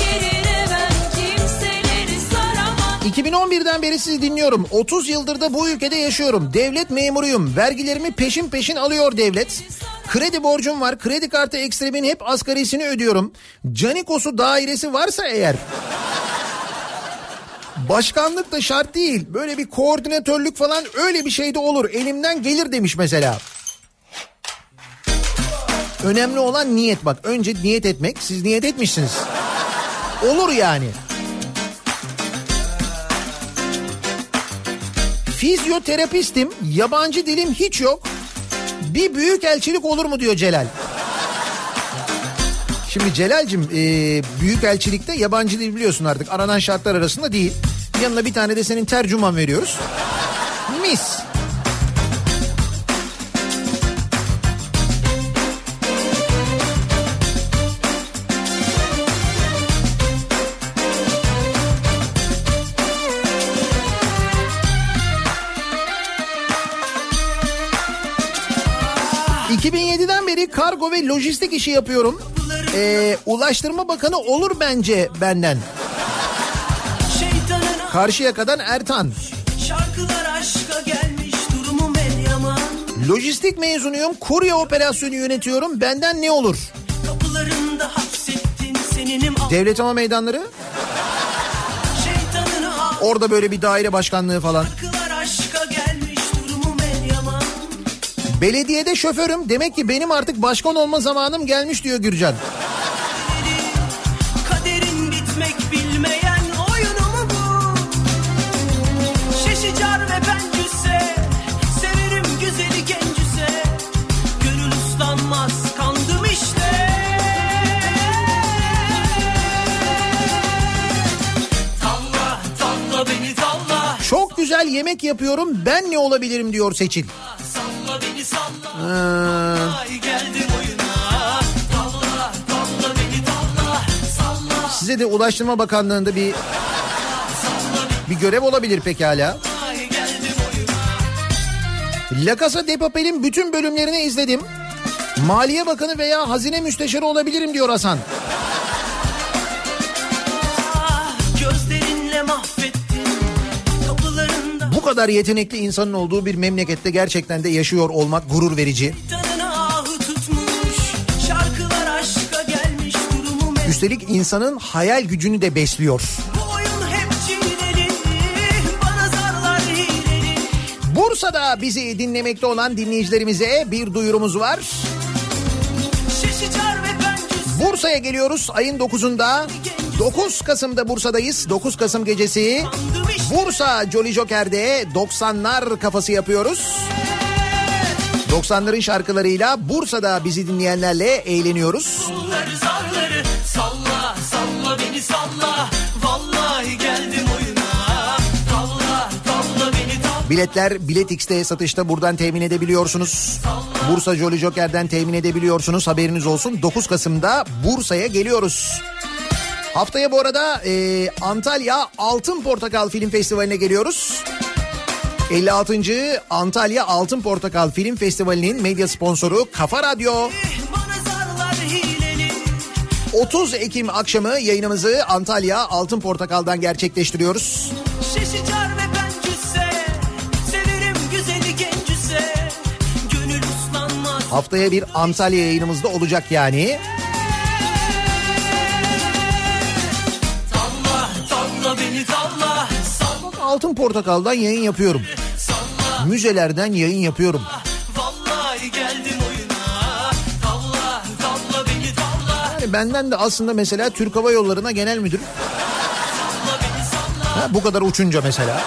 Speaker 6: yerine ben kimseleri saramadım
Speaker 4: 2011'den beri sizi dinliyorum. 30 yıldır da bu ülkede yaşıyorum. Devlet memuruyum. Vergilerimi peşin peşin alıyor devlet. Kredi borcum var. Kredi kartı ekstremin hep asgarisini ödüyorum. Canikos'u dairesi varsa eğer... Başkanlık da şart değil. Böyle bir koordinatörlük falan öyle bir şey de olur. Elimden gelir demiş mesela. Önemli olan niyet bak. Önce niyet etmek. Siz niyet etmişsiniz. Olur yani. Fizyoterapistim, yabancı dilim hiç yok. Bir büyük elçilik olur mu diyor Celal. Şimdi Celal'cim e, büyük elçilikte yabancı dil biliyorsun artık aranan şartlar arasında değil. Yanına bir tane de senin tercüman veriyoruz. Mis. Kargo ve lojistik işi yapıyorum. Ee, Ulaştırma Bakanı olur bence benden.
Speaker 5: Şeytanın
Speaker 4: Karşıyaka'dan Ertan.
Speaker 5: gelmiş
Speaker 4: Lojistik mezunuyum. Kurye operasyonu yönetiyorum. Benden ne olur?
Speaker 5: Seninim
Speaker 4: Devlet ama meydanları. Orada böyle bir daire başkanlığı falan.
Speaker 5: Şarkılar
Speaker 4: Belediyede şoförüm. Demek ki benim artık başkan olma zamanım gelmiş diyor Gürcan.
Speaker 5: Kaderin bitmek bilmeyen oyunu mu bu? Şeşicar ve bencüse Severim güzeli gencüse Gönül uslanmaz kandım işte Talla talla beni talla
Speaker 4: Çok güzel yemek yapıyorum. Ben ne olabilirim diyor Seçil. Ee, size de Ulaştırma Bakanlığı'nda bir bir görev olabilir pekala. La Casa de Papel'in bütün bölümlerini izledim. Maliye Bakanı veya Hazine Müsteşarı olabilirim diyor Hasan. kadar yetenekli insanın olduğu bir memlekette gerçekten de yaşıyor olmak gurur verici. Üstelik insanın hayal gücünü de besliyor. Bursa'da bizi dinlemekte olan dinleyicilerimize bir duyurumuz var. Bursa'ya geliyoruz ayın 9'unda. 9 Kasım'da Bursa'dayız. 9 Kasım gecesi Bursa Jolly Joker'de 90'lar kafası yapıyoruz. 90'ların şarkılarıyla Bursa'da bizi dinleyenlerle eğleniyoruz.
Speaker 11: Kulları zarları Salla salla beni salla Vallahi geldim oyuna Talla talla beni talla
Speaker 4: Biletler Bilet X'te satışta buradan temin edebiliyorsunuz. Bursa Jolly Joker'den temin edebiliyorsunuz. Haberiniz olsun. 9 Kasım'da Bursa'ya geliyoruz. Haftaya bu arada e, Antalya Altın Portakal Film Festivali'ne geliyoruz. 56. Antalya Altın Portakal Film Festivali'nin medya sponsoru Kafa Radyo.
Speaker 11: Bana zarlar hileli
Speaker 4: 30 Ekim akşamı yayınımızı Antalya Altın Portakal'dan gerçekleştiriyoruz.
Speaker 11: Ve Severim güzeli gencüse
Speaker 4: Haftaya bir Antalya yayınımızda olacak yani. Altın Portakal'dan yayın yapıyorum. Müzelerden yayın yapıyorum. Yani benden de aslında mesela Türk Hava Yolları'na genel müdür. Ha, bu kadar uçunca mesela.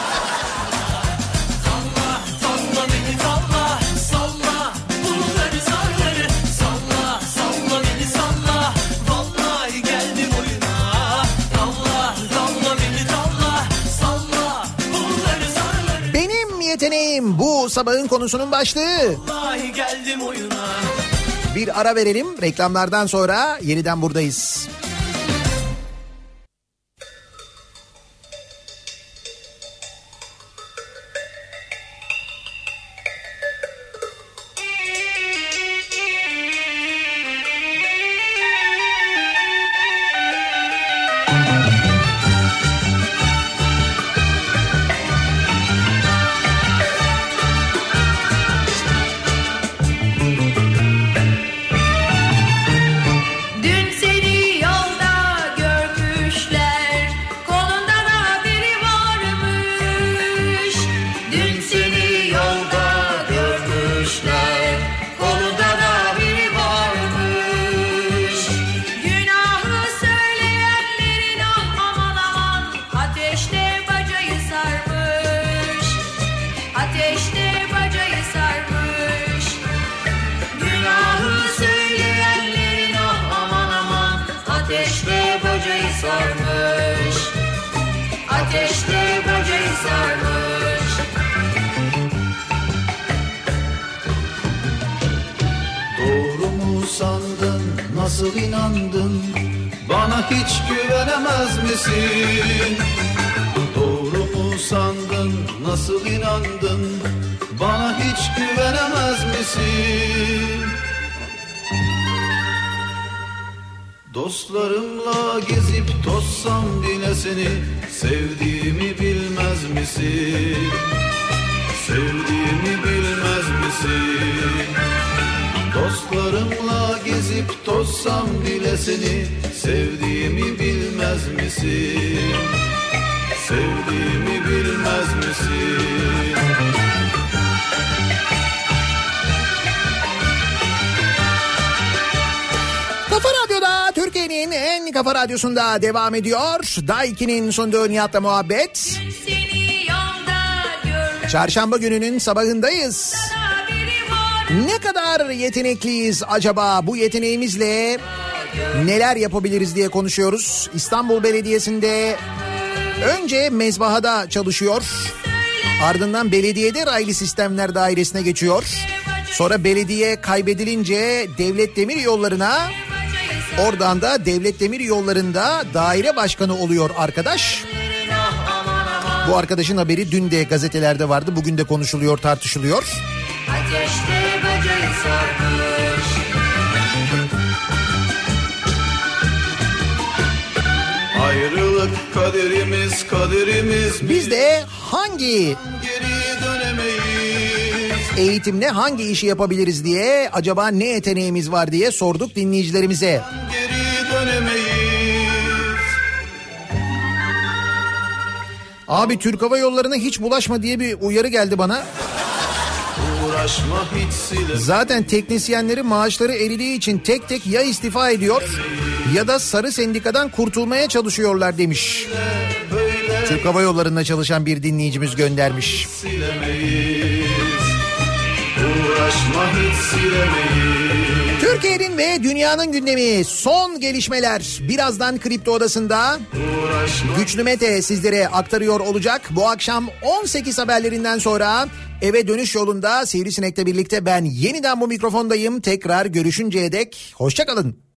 Speaker 4: Sabahın konusunun başlığı.
Speaker 11: Vallahi geldim oyuna
Speaker 4: Bir ara verelim. Reklamlardan sonra yeniden buradayız.
Speaker 3: Doğru mu sandın, nasıl inandın? Bana hiç güvenemez misin? Doğru mu sandın, nasıl inandın? Bana hiç güvenemez misin? Dostlarımla gezip tozsam bile seni Sevdiğimi bilmez misin? Sevdiğimi bilmez misin? Dostlarımla gezip tozsam bile seni Sevdiğimi bilmez misin? Sevdiğimi bilmez misin?
Speaker 4: Kafa radyosunda devam ediyor. Daiki'nin sunduğu Nihat'la muhabbet. Çarşamba gününün sabahındayız. Ne kadar yetenekliyiz acaba bu yeteneğimizle neler yapabiliriz diye konuşuyoruz. İstanbul Belediyesi'nde önce mezbahada çalışıyor. Ardından belediyede raylı sistemler dairesine geçiyor. Sonra belediye kaybedilince devlet demir yollarına oradan da devlet demir yollarında daire başkanı oluyor arkadaş. Bu arkadaşın haberi dün de gazetelerde vardı. Bugün de konuşuluyor, tartışılıyor.
Speaker 12: Sarmış
Speaker 3: Ayrılık kaderimiz kaderimiz
Speaker 4: Biz de hangi eğitimle hangi işi yapabiliriz diye acaba ne yeteneğimiz var diye sorduk dinleyicilerimize. Abi Türk Hava Yolları'na hiç bulaşma diye bir uyarı geldi bana. Zaten teknisyenleri maaşları eridiği için tek tek ya istifa ediyor ya da sarı sendikadan kurtulmaya çalışıyorlar demiş.
Speaker 3: böyle
Speaker 4: Türk Hava Yolları'nda çalışan bir dinleyicimiz göndermiş.
Speaker 3: silemeyiz
Speaker 4: Türkiye'nin ve dünyanın gündemi son gelişmeler birazdan Kripto Odası'nda
Speaker 3: Uğraşma
Speaker 4: Güçlü Mete sizlere aktarıyor olacak. Bu akşam 18 haberlerinden sonra eve dönüş yolunda Sivrisinek'le birlikte ben yeniden bu mikrofondayım. Tekrar görüşünceye dek hoşçakalın.